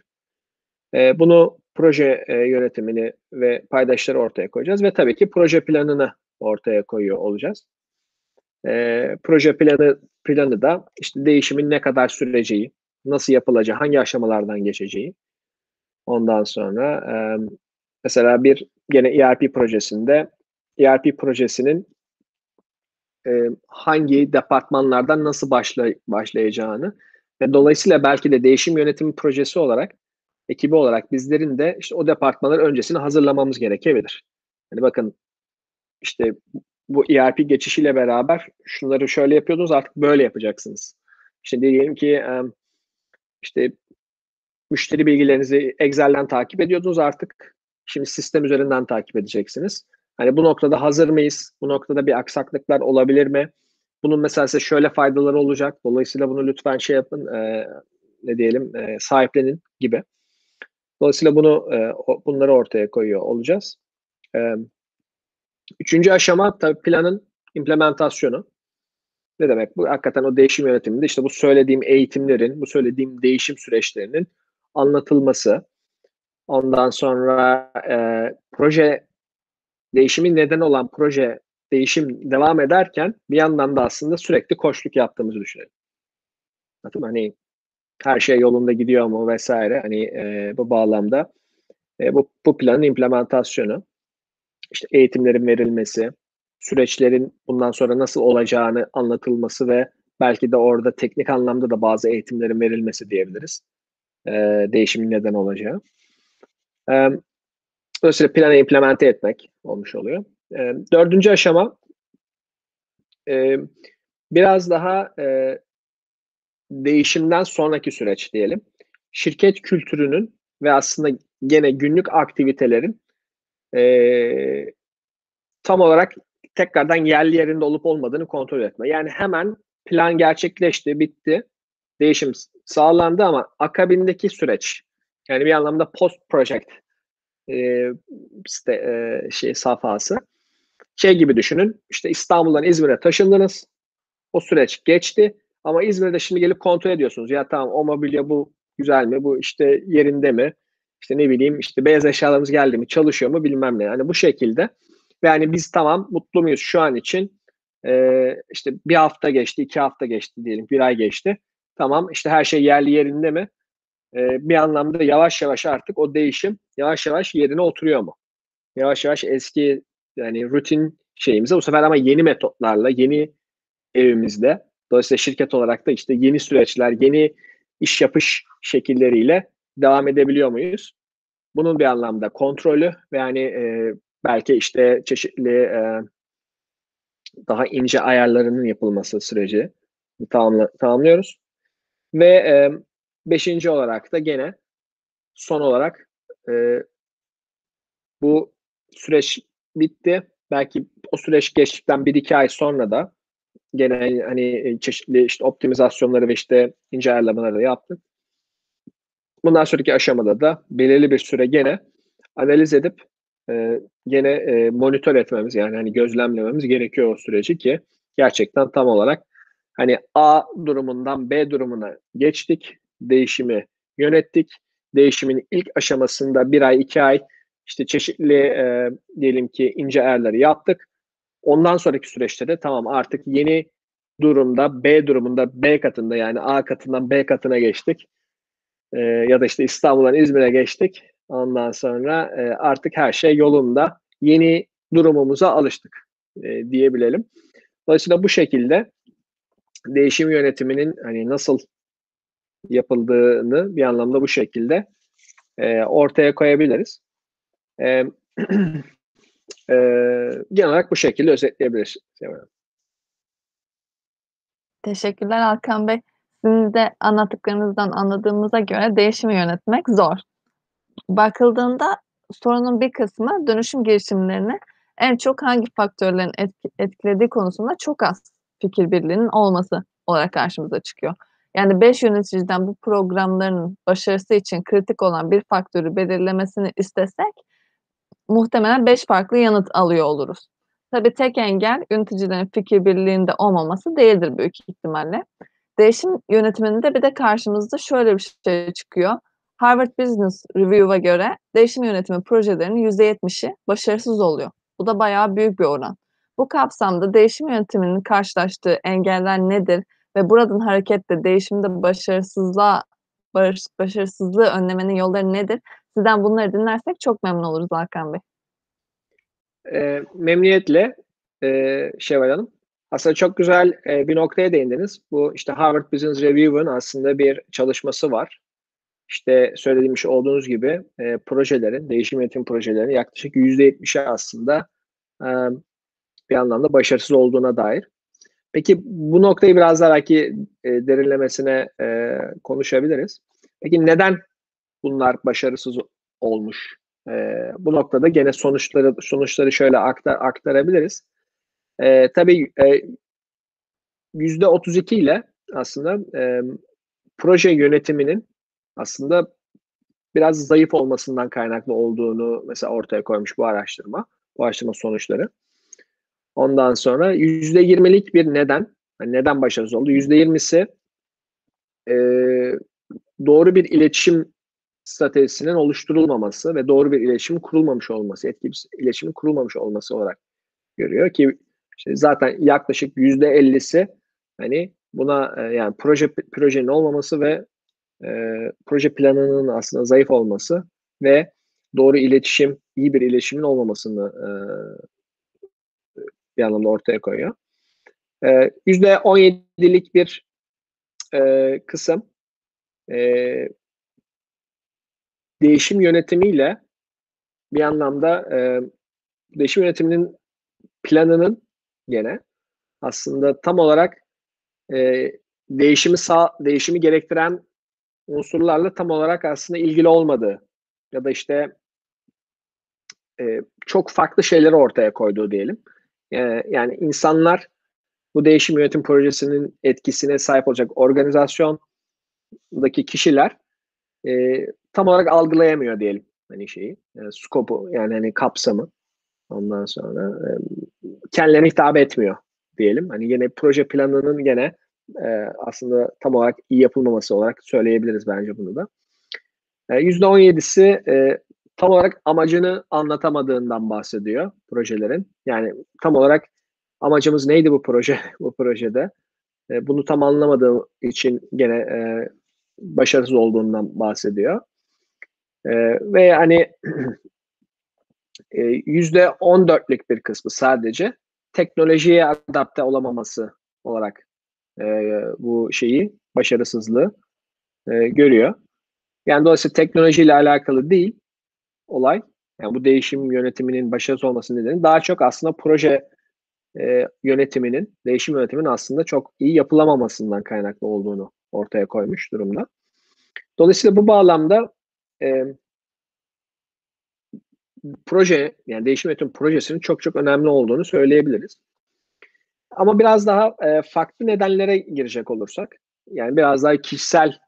Ee, bunu proje e, yönetimini ve paydaşları ortaya koyacağız ve tabii ki proje planını ortaya koyuyor olacağız. E, proje planı planı da işte değişimin ne kadar süreceği, nasıl yapılacağı, hangi aşamalardan geçeceği. Ondan sonra e, mesela bir gene ERP projesinde ERP projesinin e, hangi departmanlardan nasıl başla, başlayacağını ve dolayısıyla belki de değişim yönetimi projesi olarak ekibi olarak bizlerin de işte o departmanları öncesini hazırlamamız gerekebilir. Hani bakın işte bu ERP geçişiyle beraber şunları şöyle yapıyordunuz artık böyle yapacaksınız. İşte diyelim ki işte müşteri bilgilerinizi Excel'den takip ediyordunuz artık şimdi sistem üzerinden takip edeceksiniz. Hani bu noktada hazır mıyız? Bu noktada bir aksaklıklar olabilir mi? Bunun mesela size şöyle faydaları olacak. Dolayısıyla bunu lütfen şey yapın, e, ne diyelim, e, sahiplenin gibi. Dolayısıyla bunu e, bunları ortaya koyuyor olacağız. E, Üçüncü aşama tabii planın implementasyonu. Ne demek? Bu hakikaten o değişim yönetiminde işte bu söylediğim eğitimlerin, bu söylediğim değişim süreçlerinin anlatılması. Ondan sonra e, proje değişimi neden olan proje değişim devam ederken bir yandan da aslında sürekli koşluk yaptığımızı düşünelim. Hani her şey yolunda gidiyor mu vesaire hani e, bu bağlamda e, bu, bu planın implementasyonu işte eğitimlerin verilmesi, süreçlerin bundan sonra nasıl olacağını anlatılması ve belki de orada teknik anlamda da bazı eğitimlerin verilmesi diyebiliriz. E, değişimin neden olacağı. E, dolayısıyla planı implemente etmek olmuş oluyor. E, dördüncü aşama e, biraz daha e, değişimden sonraki süreç diyelim. Şirket kültürünün ve aslında gene günlük aktivitelerin e, tam olarak tekrardan yerli yerinde olup olmadığını kontrol etme. Yani hemen plan gerçekleşti, bitti. Değişim sağlandı ama akabindeki süreç yani bir anlamda post project e, işte, e, şey safhası şey gibi düşünün. İşte İstanbul'dan İzmir'e taşındınız. O süreç geçti. Ama İzmir'de şimdi gelip kontrol ediyorsunuz. Ya tamam o mobilya bu güzel mi? Bu işte yerinde mi? işte ne bileyim işte beyaz eşyalarımız geldi mi çalışıyor mu bilmem ne. Yani bu şekilde ve yani biz tamam mutlu muyuz şu an için ee, işte bir hafta geçti, iki hafta geçti diyelim, bir ay geçti. Tamam işte her şey yerli yerinde mi? Ee, bir anlamda yavaş yavaş artık o değişim yavaş yavaş yerine oturuyor mu? Yavaş yavaş eski yani rutin şeyimize bu sefer ama yeni metotlarla, yeni evimizde Dolayısıyla şirket olarak da işte yeni süreçler, yeni iş yapış şekilleriyle devam edebiliyor muyuz? Bunun bir anlamda kontrolü ve yani e, belki işte çeşitli e, daha ince ayarlarının yapılması süreci tamamla, tamamlıyoruz. Ve e, beşinci olarak da gene son olarak e, bu süreç bitti. Belki o süreç geçtikten bir iki ay sonra da gene hani çeşitli işte optimizasyonları ve işte ince ayarlamaları da yaptık. Bundan sonraki aşamada da belirli bir süre gene analiz edip e, gene e, monitör etmemiz yani hani gözlemlememiz gerekiyor o süreci ki gerçekten tam olarak hani A durumundan B durumuna geçtik, değişimi yönettik. Değişimin ilk aşamasında bir ay, iki ay işte çeşitli e, diyelim ki ince ayarları yaptık. Ondan sonraki süreçte de tamam artık yeni durumda B durumunda B katında yani A katından B katına geçtik. E, ya da işte İstanbul'dan İzmir'e geçtik. Ondan sonra e, artık her şey yolunda. Yeni durumumuza alıştık e, diyebilelim. Dolayısıyla bu şekilde değişim yönetiminin hani nasıl yapıldığını bir anlamda bu şekilde e, ortaya koyabiliriz. E, e, genel olarak bu şekilde özetleyebiliriz. Teşekkürler Alkan Bey. Sizin de anlattıklarınızdan anladığımıza göre değişimi yönetmek zor. Bakıldığında sorunun bir kısmı dönüşüm girişimlerini en çok hangi faktörlerin etki, etkilediği konusunda çok az fikir birliğinin olması olarak karşımıza çıkıyor. Yani 5 yöneticiden bu programların başarısı için kritik olan bir faktörü belirlemesini istesek muhtemelen 5 farklı yanıt alıyor oluruz. Tabii tek engel yöneticilerin fikir birliğinde olmaması değildir büyük ihtimalle. Değişim yönetiminde bir de karşımızda şöyle bir şey çıkıyor. Harvard Business Review'a göre değişim yönetimi projelerinin %70'i başarısız oluyor. Bu da bayağı büyük bir oran. Bu kapsamda değişim yönetiminin karşılaştığı engeller nedir ve buradan hareketle değişimde başarısızlığa baş, başarısızlığı önlemenin yolları nedir? Sizden bunları dinlersek çok memnun oluruz Hakan Bey. E, memnuniyetle e, Şevval Hanım. Aslında çok güzel e, bir noktaya değindiniz. Bu işte Harvard Business Review'un aslında bir çalışması var. İşte söylediğim şey olduğunuz gibi e, projelerin, değişim yönetim projelerinin yaklaşık %70'i aslında e, bir anlamda başarısız olduğuna dair. Peki bu noktayı biraz daha belki e, derinlemesine e, konuşabiliriz. Peki neden bunlar başarısız olmuş? E, bu noktada gene sonuçları sonuçları şöyle aktar, aktarabiliriz. E, tabii e, yüzde 32 ile aslında e, proje yönetiminin aslında biraz zayıf olmasından kaynaklı olduğunu mesela ortaya koymuş bu araştırma, bu araştırma sonuçları. Ondan sonra yüzde yirmilik bir neden, yani neden başarısız oldu? Yüzde yirmisi e, doğru bir iletişim stratejisinin oluşturulmaması ve doğru bir iletişim kurulmamış olması, etkili bir iletişimin kurulmamış olması olarak görüyor ki işte zaten yaklaşık yüzde ellisi hani buna e, yani proje projenin olmaması ve e, proje planının aslında zayıf olması ve doğru iletişim, iyi bir iletişimin olmamasını e, bir anlamda ortaya koyuyor. E, yüzde 17'lik bir e, kısım e, değişim yönetimiyle bir anlamda e, değişim yönetiminin planının gene aslında tam olarak e, değişimi sağ değişimi gerektiren unsurlarla tam olarak aslında ilgili olmadığı ya da işte e, çok farklı şeyleri ortaya koyduğu diyelim. E, yani insanlar bu değişim yönetim projesinin etkisine sahip olacak organizasyondaki kişiler e, tam olarak algılayamıyor diyelim hani şeyi, yani skopu yani hani kapsamı. Ondan sonra e, kendilerine hitap etmiyor diyelim. Hani yine proje planının gene e, aslında tam olarak iyi yapılmaması olarak söyleyebiliriz bence bunu da. E, %17'si e, tam olarak amacını anlatamadığından bahsediyor projelerin. Yani tam olarak amacımız neydi bu proje bu projede? E, bunu tam anlamadığı için gene e, başarısız olduğundan bahsediyor. E, ve hani e, yüzde on dörtlük bir kısmı sadece teknolojiye adapte olamaması olarak e, bu şeyi, başarısızlığı e, görüyor. Yani dolayısıyla teknolojiyle alakalı değil olay. Yani bu değişim yönetiminin başarısız olması nedeni daha çok aslında proje e, yönetiminin, değişim yönetiminin aslında çok iyi yapılamamasından kaynaklı olduğunu ortaya koymuş durumda. Dolayısıyla bu bağlamda e, proje, yani değişim yönetim projesinin çok çok önemli olduğunu söyleyebiliriz. Ama biraz daha e, farklı nedenlere girecek olursak, yani biraz daha kişisel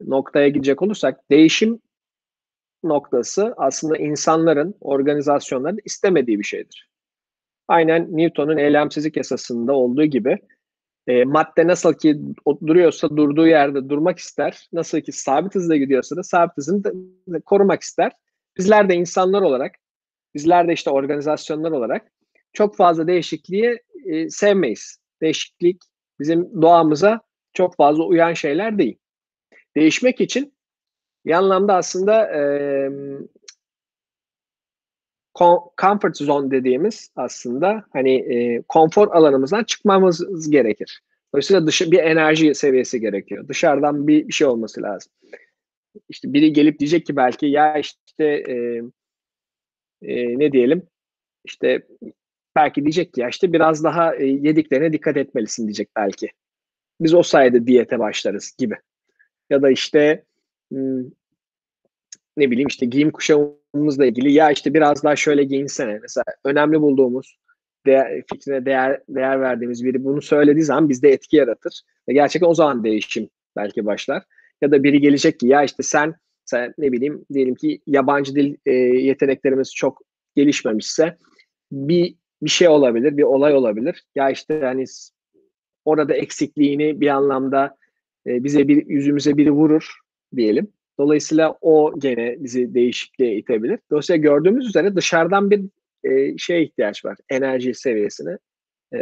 noktaya gidecek olursak, değişim noktası aslında insanların, organizasyonların istemediği bir şeydir. Aynen Newton'un eylemsizlik yasasında olduğu gibi e, madde nasıl ki duruyorsa durduğu yerde durmak ister, nasıl ki sabit hızla gidiyorsa da sabit hızını da korumak ister. Bizler de insanlar olarak, bizler de işte organizasyonlar olarak çok fazla değişikliği e, sevmeyiz. Değişiklik bizim doğamıza çok fazla uyan şeyler değil. Değişmek için bir anlamda aslında e, comfort zone dediğimiz aslında hani e, konfor alanımızdan çıkmamız gerekir. Dolayısıyla dışı bir enerji seviyesi gerekiyor. Dışarıdan bir, bir şey olması lazım. İşte biri gelip diyecek ki belki ya işte e, e, ne diyelim işte belki diyecek ki ya işte biraz daha e, yediklerine dikkat etmelisin diyecek belki. Biz o sayede diyete başlarız gibi. Ya da işte ne bileyim işte giyim kuşamımızla ilgili ya işte biraz daha şöyle giyinsene. Mesela önemli bulduğumuz değer, fikrine değer, değer verdiğimiz biri bunu söylediği zaman bizde etki yaratır. Ve gerçekten o zaman değişim belki başlar. Ya da biri gelecek ki ya işte sen, sen ne bileyim diyelim ki yabancı dil e, yeteneklerimiz çok gelişmemişse bir bir şey olabilir, bir olay olabilir. Ya işte hani orada eksikliğini bir anlamda e, bize bir yüzümüze biri vurur diyelim. Dolayısıyla o gene bizi değişikliğe itebilir. Dolayısıyla gördüğümüz üzere dışarıdan bir e, şeye ihtiyaç var. Enerji seviyesine. E,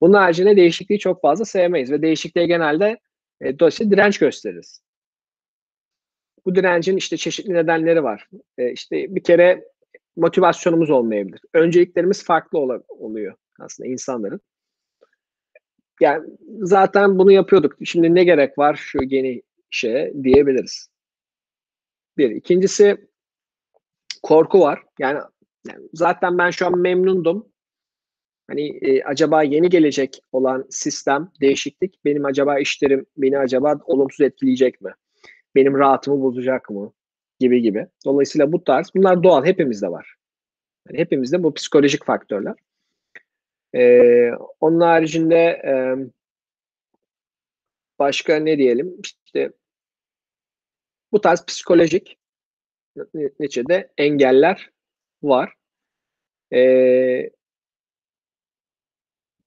bunun haricinde değişikliği çok fazla sevmeyiz ve değişikliğe genelde e, dolayısıyla direnç gösteririz. Bu direncin işte çeşitli nedenleri var. E, işte bir kere motivasyonumuz olmayabilir. Önceliklerimiz farklı ol- oluyor aslında insanların. Yani zaten bunu yapıyorduk. Şimdi ne gerek var şu yeni şeye diyebiliriz. Bir. İkincisi korku var. Yani, yani zaten ben şu an memnundum. Hani e, acaba yeni gelecek olan sistem, değişiklik benim acaba işlerim beni acaba olumsuz etkileyecek mi? Benim rahatımı bozacak mı? Gibi gibi. Dolayısıyla bu tarz bunlar doğal hepimizde var. Yani hepimizde bu psikolojik faktörler. Ee, onun haricinde e, başka ne diyelim? İşte bu tarz psikolojik neticede engeller var. Ee,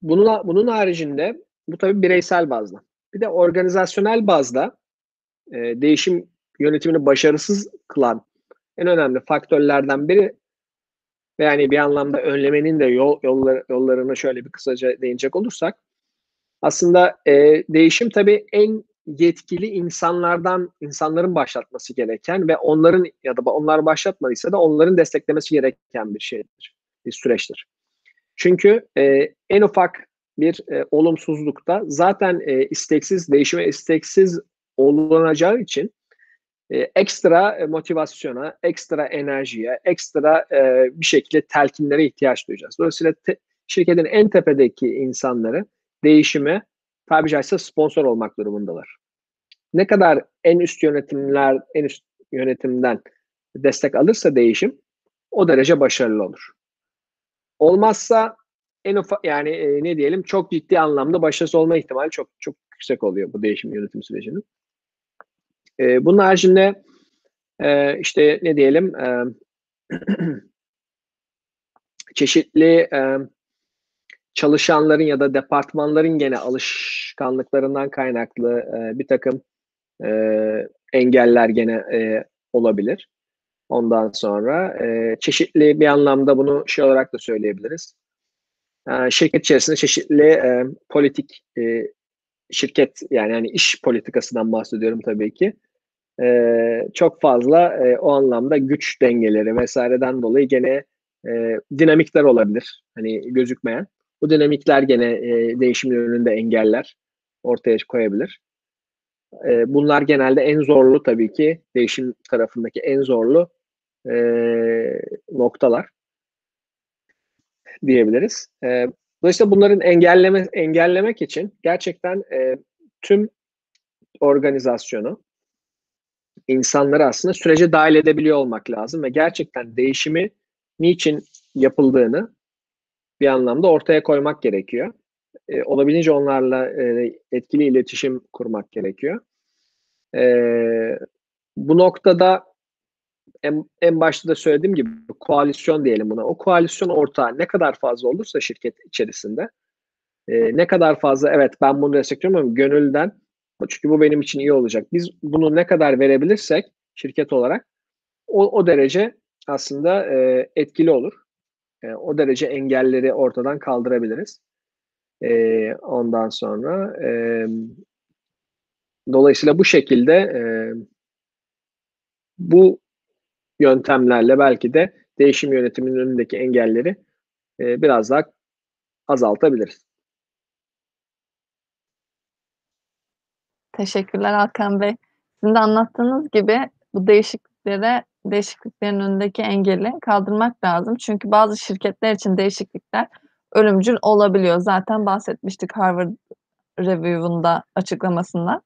bunun, bunun haricinde bu tabii bireysel bazda. Bir de organizasyonel bazda e, değişim yönetimini başarısız kılan en önemli faktörlerden biri ve yani bir anlamda önlemenin de yol, yollar, yollarını şöyle bir kısaca değinecek olursak aslında e, değişim tabii en yetkili insanlardan insanların başlatması gereken ve onların ya da onlar başlatmadıysa da onların desteklemesi gereken bir şeydir, bir süreçtir. Çünkü e, en ufak bir e, olumsuzlukta zaten e, isteksiz, değişime isteksiz olunacağı için e, ekstra motivasyona, ekstra enerjiye, ekstra e, bir şekilde telkinlere ihtiyaç duyacağız. Dolayısıyla te, şirketin en tepedeki insanları değişime tabi caizse sponsor olmak durumundalar. Ne kadar en üst yönetimler, en üst yönetimden destek alırsa değişim o derece başarılı olur. Olmazsa en ufak yani e, ne diyelim çok ciddi anlamda başarısız olma ihtimali çok çok yüksek oluyor bu değişim yönetim sürecinin. E, bunun haricinde e, işte ne diyelim e, çeşitli e, çalışanların ya da departmanların gene alışkanlıklarından kaynaklı e, bir takım e, engeller gene e, olabilir. Ondan sonra e, çeşitli bir anlamda bunu şey olarak da söyleyebiliriz. E, şirket içerisinde çeşitli e, politik e, şirket yani, yani iş politikasından bahsediyorum tabii ki. E, çok fazla e, o anlamda güç dengeleri vesaireden dolayı gene e, dinamikler olabilir. Hani gözükmeyen. Bu dinamikler gene e, değişimin önünde engeller. ortaya koyabilir. E, bunlar genelde en zorlu tabii ki değişim tarafındaki en zorlu e, noktalar diyebiliriz. E, dolayısıyla bunların engelleme engellemek için gerçekten e, tüm organizasyonu insanları aslında sürece dahil edebiliyor olmak lazım ve gerçekten değişimi niçin yapıldığını bir anlamda ortaya koymak gerekiyor. E, olabildiğince onlarla e, etkili iletişim kurmak gerekiyor. E, bu noktada en, en başta da söylediğim gibi koalisyon diyelim buna. O koalisyon ortağı ne kadar fazla olursa şirket içerisinde e, ne kadar fazla evet ben bunu destekliyorum ama gönülden çünkü bu benim için iyi olacak. Biz bunu ne kadar verebilirsek şirket olarak o, o derece aslında e, etkili olur. E, o derece engelleri ortadan kaldırabiliriz. E, ondan sonra e, dolayısıyla bu şekilde e, bu yöntemlerle belki de değişim yönetiminin önündeki engelleri e, biraz daha azaltabiliriz. Teşekkürler Hakan Bey. Sizin de anlattığınız gibi bu değişikliklere değişikliklerin önündeki engeli kaldırmak lazım. Çünkü bazı şirketler için değişiklikler ölümcül olabiliyor. Zaten bahsetmiştik Harvard Review'unda açıklamasında.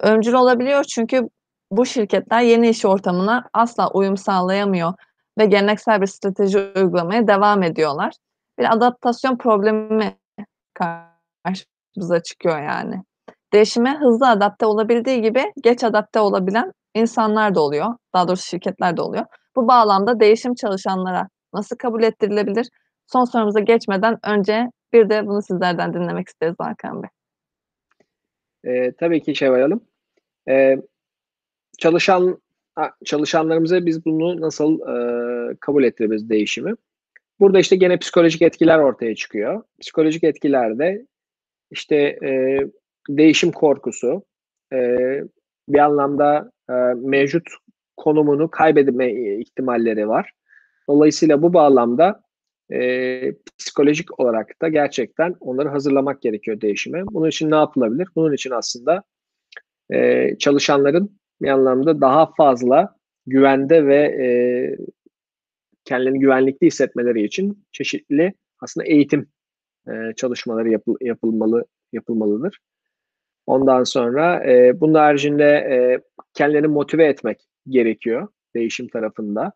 Ölümcül olabiliyor çünkü bu şirketler yeni iş ortamına asla uyum sağlayamıyor ve geleneksel bir strateji uygulamaya devam ediyorlar. Bir adaptasyon problemi karşımıza çıkıyor yani. Değişime hızlı adapte olabildiği gibi geç adapte olabilen insanlar da oluyor. Daha doğrusu şirketler de oluyor. Bu bağlamda değişim çalışanlara nasıl kabul ettirilebilir? Son sorumuza geçmeden önce bir de bunu sizlerden dinlemek isteriz Hakan Bey. Ee, tabii ki Şevval Hanım. Ee, çalışan çalışanlarımıza biz bunu nasıl e, kabul ettirebiliriz değişimi? Burada işte gene psikolojik etkiler ortaya çıkıyor. Psikolojik etkilerde işte e, değişim korkusu, e, bir anlamda e, mevcut konumunu kaybetme ihtimalleri var. Dolayısıyla bu bağlamda e, psikolojik olarak da gerçekten onları hazırlamak gerekiyor değişime. Bunun için ne yapılabilir? Bunun için aslında e, çalışanların bir anlamda daha fazla güvende ve e, kendilerini güvenlikli hissetmeleri için çeşitli aslında eğitim e, çalışmaları yapıl, yapılmalı yapılmalıdır. Ondan sonra e, bunun haricinde e, kendilerini motive etmek gerekiyor değişim tarafında.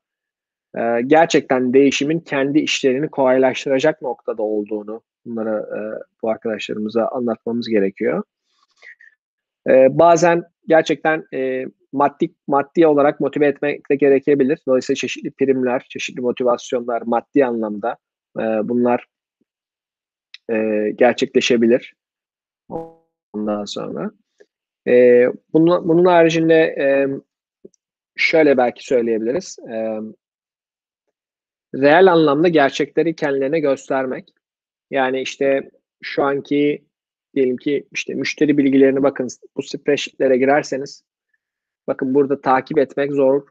E, gerçekten değişimin kendi işlerini kolaylaştıracak noktada olduğunu bunlara e, bu arkadaşlarımıza anlatmamız gerekiyor. E, bazen gerçekten e, maddi maddi olarak motive etmek de gerekebilir. Dolayısıyla çeşitli primler, çeşitli motivasyonlar maddi anlamda e, bunlar e, gerçekleşebilir. Ondan sonra. E, bunun, bunun haricinde e, şöyle belki söyleyebiliriz. E, reel anlamda gerçekleri kendilerine göstermek. Yani işte şu anki diyelim ki işte müşteri bilgilerini bakın bu spreadsheetlere girerseniz bakın burada takip etmek zor.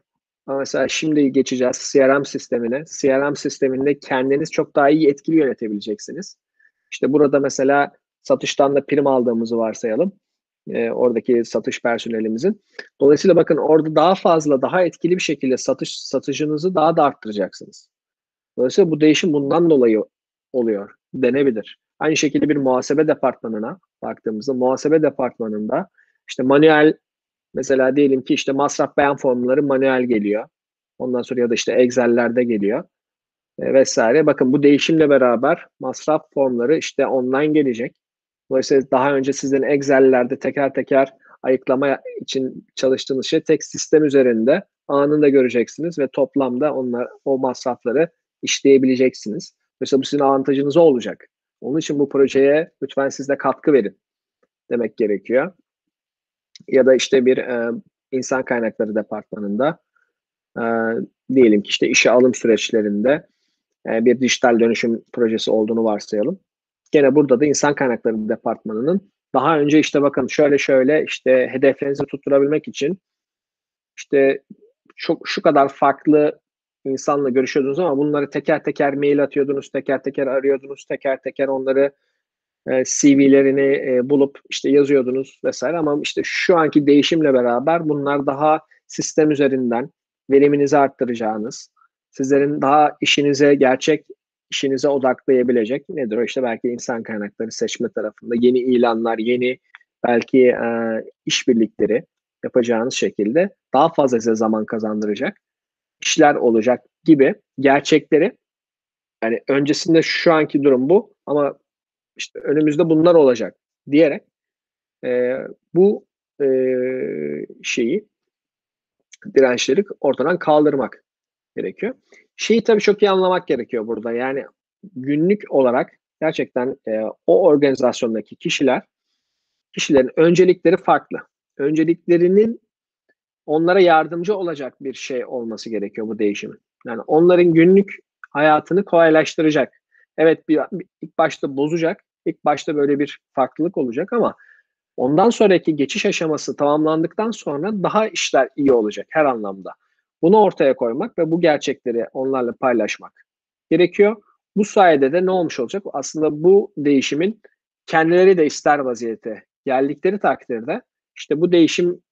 Ama mesela şimdi geçeceğiz CRM sistemine. CRM sisteminde kendiniz çok daha iyi etkili yönetebileceksiniz. İşte burada mesela satıştan da prim aldığımızı varsayalım. E, oradaki satış personelimizin. Dolayısıyla bakın orada daha fazla, daha etkili bir şekilde satış satıcınızı daha da arttıracaksınız. Dolayısıyla bu değişim bundan dolayı oluyor, denebilir. Aynı şekilde bir muhasebe departmanına baktığımızda muhasebe departmanında işte manuel mesela diyelim ki işte masraf beyan formları manuel geliyor. Ondan sonra ya da işte Excel'lerde geliyor e, vesaire. Bakın bu değişimle beraber masraf formları işte online gelecek. Dolayısıyla daha önce sizin Excel'lerde teker teker ayıklama için çalıştığınız şey tek sistem üzerinde anında göreceksiniz ve toplamda onlar o masrafları işleyebileceksiniz. Mesela bu sizin avantajınız olacak. Onun için bu projeye lütfen siz de katkı verin demek gerekiyor. Ya da işte bir e, insan kaynakları departmanında e, diyelim ki işte işe alım süreçlerinde e, bir dijital dönüşüm projesi olduğunu varsayalım. Gene burada da insan kaynakları departmanının daha önce işte bakın şöyle şöyle işte hedeflerinizi tutturabilmek için işte çok şu kadar farklı insanla görüşüyordunuz ama bunları teker teker mail atıyordunuz, teker teker arıyordunuz, teker teker onları e, CV'lerini e, bulup işte yazıyordunuz vesaire. Ama işte şu anki değişimle beraber bunlar daha sistem üzerinden veriminizi arttıracağınız, sizlerin daha işinize gerçek işinize odaklayabilecek nedir o işte belki insan kaynakları seçme tarafında yeni ilanlar, yeni belki e, işbirlikleri yapacağınız şekilde daha fazla size zaman kazandıracak işler olacak gibi gerçekleri yani öncesinde şu anki durum bu ama işte önümüzde bunlar olacak diyerek e, bu e, şeyi dirençleri ortadan kaldırmak gerekiyor. Şeyi tabii çok iyi anlamak gerekiyor burada. Yani günlük olarak gerçekten e, o organizasyondaki kişiler kişilerin öncelikleri farklı. Önceliklerinin onlara yardımcı olacak bir şey olması gerekiyor bu değişimin. Yani onların günlük hayatını kolaylaştıracak. Evet bir, bir ilk başta bozacak. İlk başta böyle bir farklılık olacak ama ondan sonraki geçiş aşaması tamamlandıktan sonra daha işler iyi olacak her anlamda. Bunu ortaya koymak ve bu gerçekleri onlarla paylaşmak gerekiyor. Bu sayede de ne olmuş olacak? Aslında bu değişimin kendileri de ister vaziyete geldikleri takdirde işte bu değişim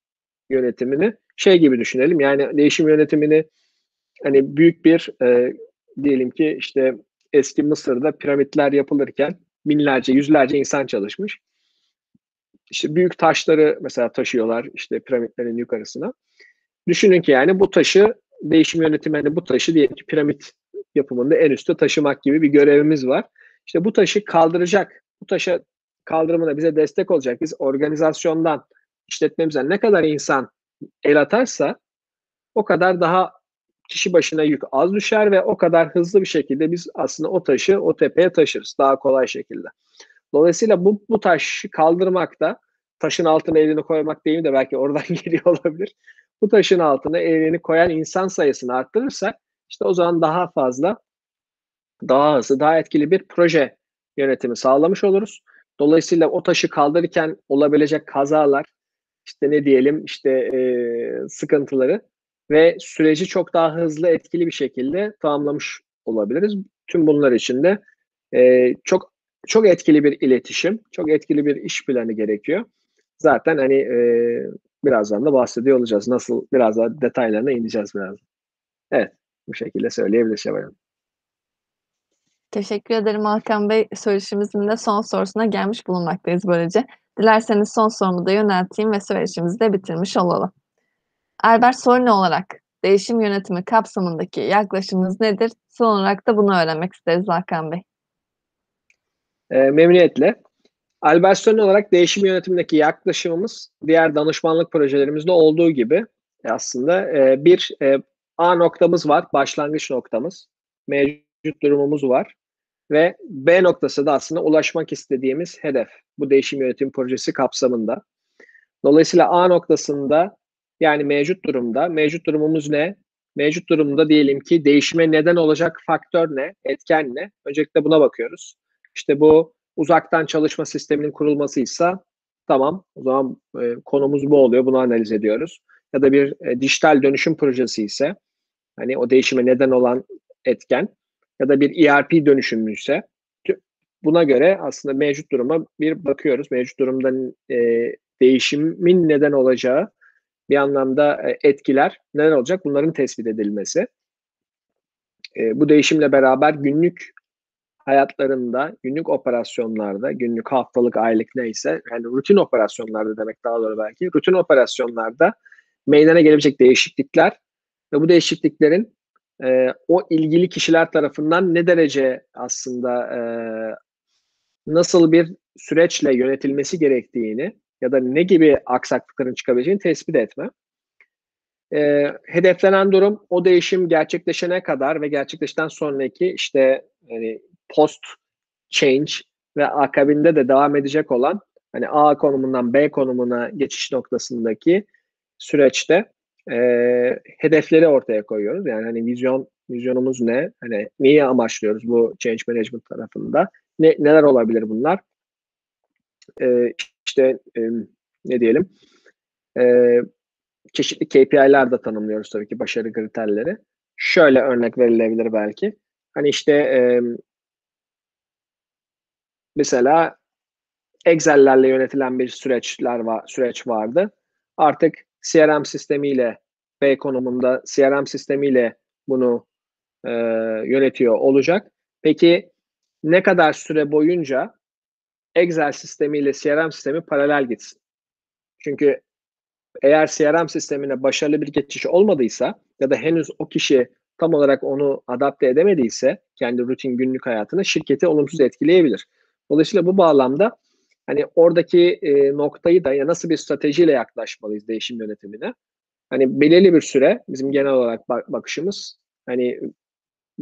yönetimini şey gibi düşünelim. Yani değişim yönetimini hani büyük bir e, diyelim ki işte eski Mısır'da piramitler yapılırken binlerce, yüzlerce insan çalışmış. İşte büyük taşları mesela taşıyorlar işte piramitlerin yukarısına. Düşünün ki yani bu taşı değişim yönetimi hani bu taşı diyelim ki piramit yapımında en üstte taşımak gibi bir görevimiz var. İşte bu taşı kaldıracak, bu taşa kaldırımına bize destek olacak. Biz organizasyondan, işletmemizden ne kadar insan el atarsa o kadar daha kişi başına yük az düşer ve o kadar hızlı bir şekilde biz aslında o taşı o tepeye taşırız daha kolay şekilde. Dolayısıyla bu, bu taşı kaldırmak da taşın altına elini koymak değil de belki oradan geliyor olabilir. Bu taşın altına elini koyan insan sayısını arttırırsak işte o zaman daha fazla, daha hızlı, daha etkili bir proje yönetimi sağlamış oluruz. Dolayısıyla o taşı kaldırırken olabilecek kazalar, işte ne diyelim işte e, sıkıntıları ve süreci çok daha hızlı, etkili bir şekilde tamamlamış olabiliriz. Tüm bunlar için de e, çok çok etkili bir iletişim, çok etkili bir iş planı gerekiyor. Zaten hani e, birazdan da bahsediyor olacağız. Nasıl biraz daha detaylarına ineceğiz biraz. Evet, bu şekilde söyleyebiliriz Şevval Teşekkür ederim Hakan Bey. Söyleşimizin de son sorusuna gelmiş bulunmaktayız böylece. Dilerseniz son sorumu da yönelteyim ve söyleşimizi de bitirmiş olalım. Albert Sorne olarak değişim yönetimi kapsamındaki yaklaşımınız nedir? Son olarak da bunu öğrenmek isteriz Hakan Bey. E, memnuniyetle. Albert Sorne olarak değişim yönetimindeki yaklaşımımız diğer danışmanlık projelerimizde olduğu gibi aslında e, bir e, A noktamız var, başlangıç noktamız. Mevcut durumumuz var. Ve B noktası da aslında ulaşmak istediğimiz hedef. Bu değişim yönetim projesi kapsamında. Dolayısıyla A noktasında yani mevcut durumda, mevcut durumumuz ne? Mevcut durumda diyelim ki değişime neden olacak faktör ne, etken ne? Öncelikle buna bakıyoruz. İşte bu uzaktan çalışma sisteminin kurulmasıysa tamam o zaman e, konumuz bu oluyor bunu analiz ediyoruz. Ya da bir e, dijital dönüşüm projesi ise hani o değişime neden olan etken ya da bir ERP dönüşümü ise buna göre aslında mevcut duruma bir bakıyoruz. Mevcut durumda e, değişimin neden olacağı bir anlamda e, etkiler neler olacak bunların tespit edilmesi. E, bu değişimle beraber günlük hayatlarında, günlük operasyonlarda, günlük haftalık, aylık neyse yani rutin operasyonlarda demek daha doğru belki, rutin operasyonlarda meydana gelebilecek değişiklikler ve bu değişikliklerin e, o ilgili kişiler tarafından ne derece aslında e, nasıl bir süreçle yönetilmesi gerektiğini ya da ne gibi aksaklıkların çıkabileceğini tespit etme. E, hedeflenen durum o değişim gerçekleşene kadar ve gerçekleşten sonraki işte yani post change ve akabinde de devam edecek olan hani A konumundan B konumuna geçiş noktasındaki süreçte e, hedefleri ortaya koyuyoruz. Yani hani vizyon vizyonumuz ne? Hani neyi amaçlıyoruz bu change management tarafında? Ne, neler olabilir bunlar? E, işte e, ne diyelim? E, çeşitli KPI'ler de tanımlıyoruz tabii ki başarı kriterleri. Şöyle örnek verilebilir belki. Hani işte e, mesela Excel'lerle yönetilen bir süreçler var, süreç vardı. Artık CRM sistemiyle B konumunda CRM sistemiyle bunu e, yönetiyor olacak. Peki ne kadar süre boyunca Excel sistemiyle CRM sistemi paralel gitsin? Çünkü eğer CRM sistemine başarılı bir geçiş olmadıysa ya da henüz o kişi tam olarak onu adapte edemediyse kendi rutin günlük hayatına şirketi olumsuz etkileyebilir. Dolayısıyla bu bağlamda hani oradaki e, noktayı da ya nasıl bir stratejiyle yaklaşmalıyız değişim yönetimine? Hani belirli bir süre bizim genel olarak bak- bakışımız hani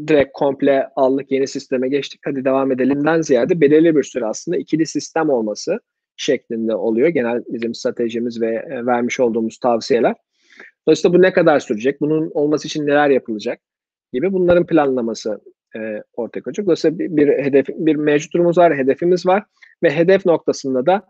direkt komple aldık yeni sisteme geçtik hadi devam edelimden ziyade belirli bir süre aslında ikili sistem olması şeklinde oluyor. Genel bizim stratejimiz ve e, vermiş olduğumuz tavsiyeler. Dolayısıyla bu ne kadar sürecek? Bunun olması için neler yapılacak? Gibi bunların planlaması e, ortaya koyacak. Dolayısıyla bir, bir hedef, bir mevcut durumumuz var, hedefimiz var ve hedef noktasında da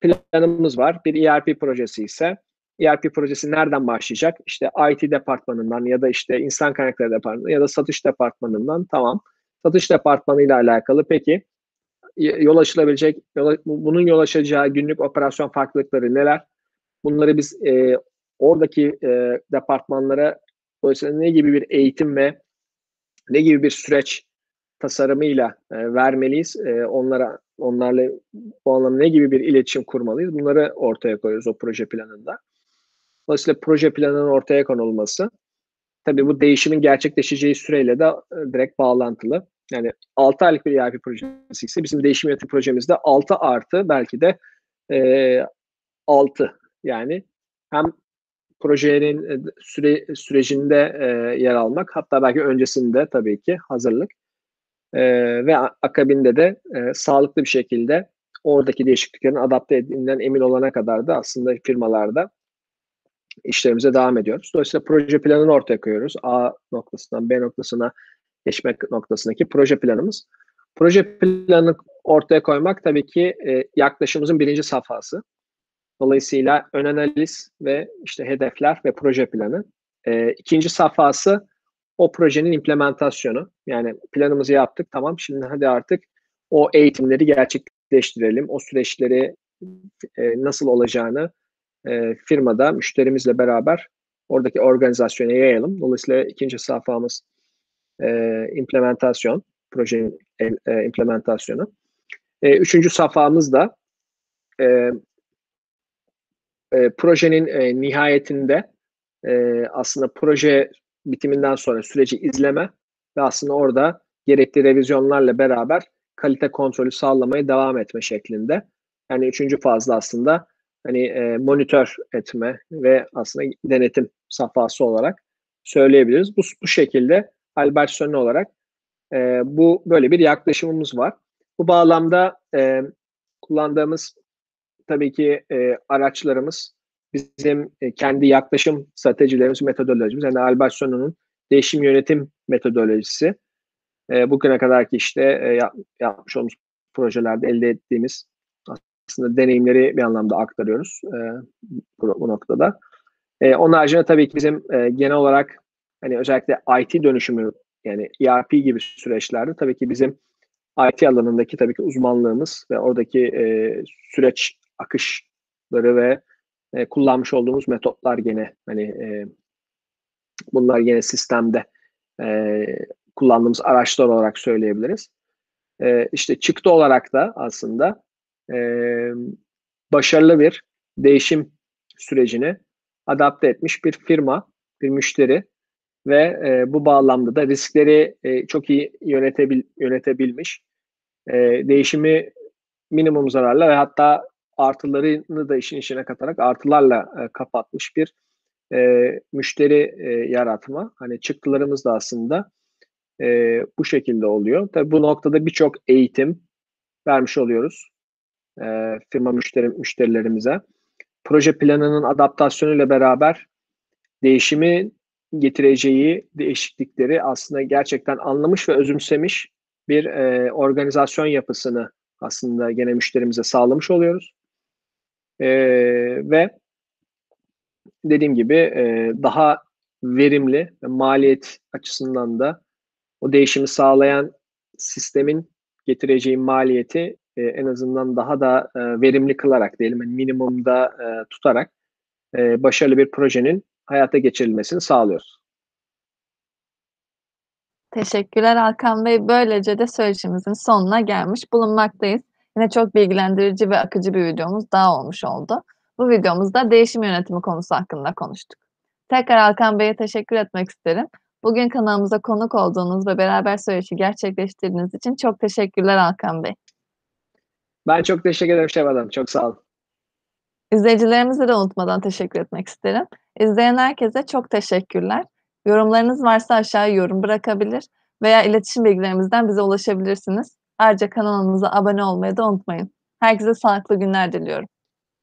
planımız var. Bir ERP projesi ise ERP projesi nereden başlayacak? İşte IT departmanından ya da işte insan kaynakları departmanından ya da satış departmanından tamam. Satış departmanıyla alakalı peki yol açılabilecek, yol, bunun yol açacağı günlük operasyon farklılıkları neler? Bunları biz e, oradaki e, departmanlara dolayısıyla ne gibi bir eğitim ve ne gibi bir süreç tasarımıyla e, vermeliyiz? E, onlara onlarla bu anlamda ne gibi bir iletişim kurmalıyız? Bunları ortaya koyuyoruz o proje planında. Dolayısıyla proje planının ortaya konulması tabii bu değişimin gerçekleşeceği süreyle de e, direkt bağlantılı. Yani 6 aylık bir ERP projesi ise bizim değişim yönetim projemizde 6 artı belki de e, 6 yani hem projenin e, süre, sürecinde e, yer almak hatta belki öncesinde tabii ki hazırlık e, ve akabinde de e, sağlıklı bir şekilde oradaki değişikliklerin adapte edildiğinden emin olana kadar da aslında firmalarda işlerimize devam ediyoruz. Dolayısıyla proje planını ortaya koyuyoruz. A noktasından B noktasına geçmek noktasındaki proje planımız. Proje planını ortaya koymak tabii ki e, yaklaşımımızın birinci safhası. Dolayısıyla ön analiz ve işte hedefler ve proje planı. E, ikinci safhası o projenin implementasyonu. Yani planımızı yaptık tamam şimdi hadi artık o eğitimleri gerçekleştirelim. O süreçleri e, nasıl olacağını e, firmada müşterimizle beraber oradaki organizasyona yayalım. Dolayısıyla ikinci safhamız e, implementasyon, projenin e, implementasyonu. E, üçüncü safhamız da e, e, projenin e, nihayetinde e, aslında proje bitiminden sonra süreci izleme ve aslında orada gerekli revizyonlarla beraber kalite kontrolü sağlamaya devam etme şeklinde. Yani üçüncü fazla aslında hani e, monitör etme ve aslında denetim safhası olarak söyleyebiliriz. Bu, bu şekilde Albert Sönne olarak e, bu böyle bir yaklaşımımız var. Bu bağlamda e, kullandığımız tabii ki e, araçlarımız bizim e, kendi yaklaşım stratejilerimiz, metodolojimiz. Yani Sönne'nin değişim yönetim metodolojisi. E, bugüne kadar ki işte e, yapmış olduğumuz projelerde elde ettiğimiz aslında deneyimleri bir anlamda aktarıyoruz e, bu, bu noktada. E, onun haricinde tabii ki bizim e, genel olarak hani özellikle IT dönüşümü yani ERP gibi süreçlerde tabii ki bizim IT alanındaki tabii ki uzmanlığımız ve oradaki e, süreç akışları ve e, kullanmış olduğumuz metotlar gene hani e, bunlar yine sistemde e, kullandığımız araçlar olarak söyleyebiliriz. E, işte çıktı olarak da aslında e, başarılı bir değişim sürecini adapte etmiş bir firma, bir müşteri ve e, bu bağlamda da riskleri e, çok iyi yönetebil, yönetebilmiş, e, değişimi minimum zararla ve hatta artılarını da işin içine katarak artılarla e, kapatmış bir e, müşteri e, yaratma. Hani çıktılarımız da aslında e, bu şekilde oluyor. Tabii bu noktada birçok eğitim vermiş oluyoruz e, firma müşteri, müşterilerimize. Proje planının adaptasyonuyla beraber değişimi getireceği değişiklikleri aslında gerçekten anlamış ve özümsemiş bir e, organizasyon yapısını aslında gene müşterimize sağlamış oluyoruz. E, ve dediğim gibi e, daha verimli ve maliyet açısından da o değişimi sağlayan sistemin getireceği maliyeti eee, en azından daha da, eee, verimli kılarak diyelim, hani, minimumda, eee, tutarak, eee, başarılı bir projenin hayata geçirilmesini sağlıyoruz. Teşekkürler Hakan Bey. Böylece de söyleşimizin sonuna gelmiş bulunmaktayız. Yine çok bilgilendirici ve akıcı bir videomuz daha olmuş oldu. Bu videomuzda değişim yönetimi konusu hakkında konuştuk. Tekrar Hakan Bey'e teşekkür etmek isterim. Bugün kanalımıza konuk olduğunuz ve beraber söyleşi gerçekleştirdiğiniz için çok teşekkürler Hakan Bey. Ben çok teşekkür ederim Şevval. Çok sağ olun. İzleyicilerimize de unutmadan teşekkür etmek isterim. İzleyen herkese çok teşekkürler. Yorumlarınız varsa aşağıya yorum bırakabilir veya iletişim bilgilerimizden bize ulaşabilirsiniz. Ayrıca kanalımıza abone olmayı da unutmayın. Herkese sağlıklı günler diliyorum.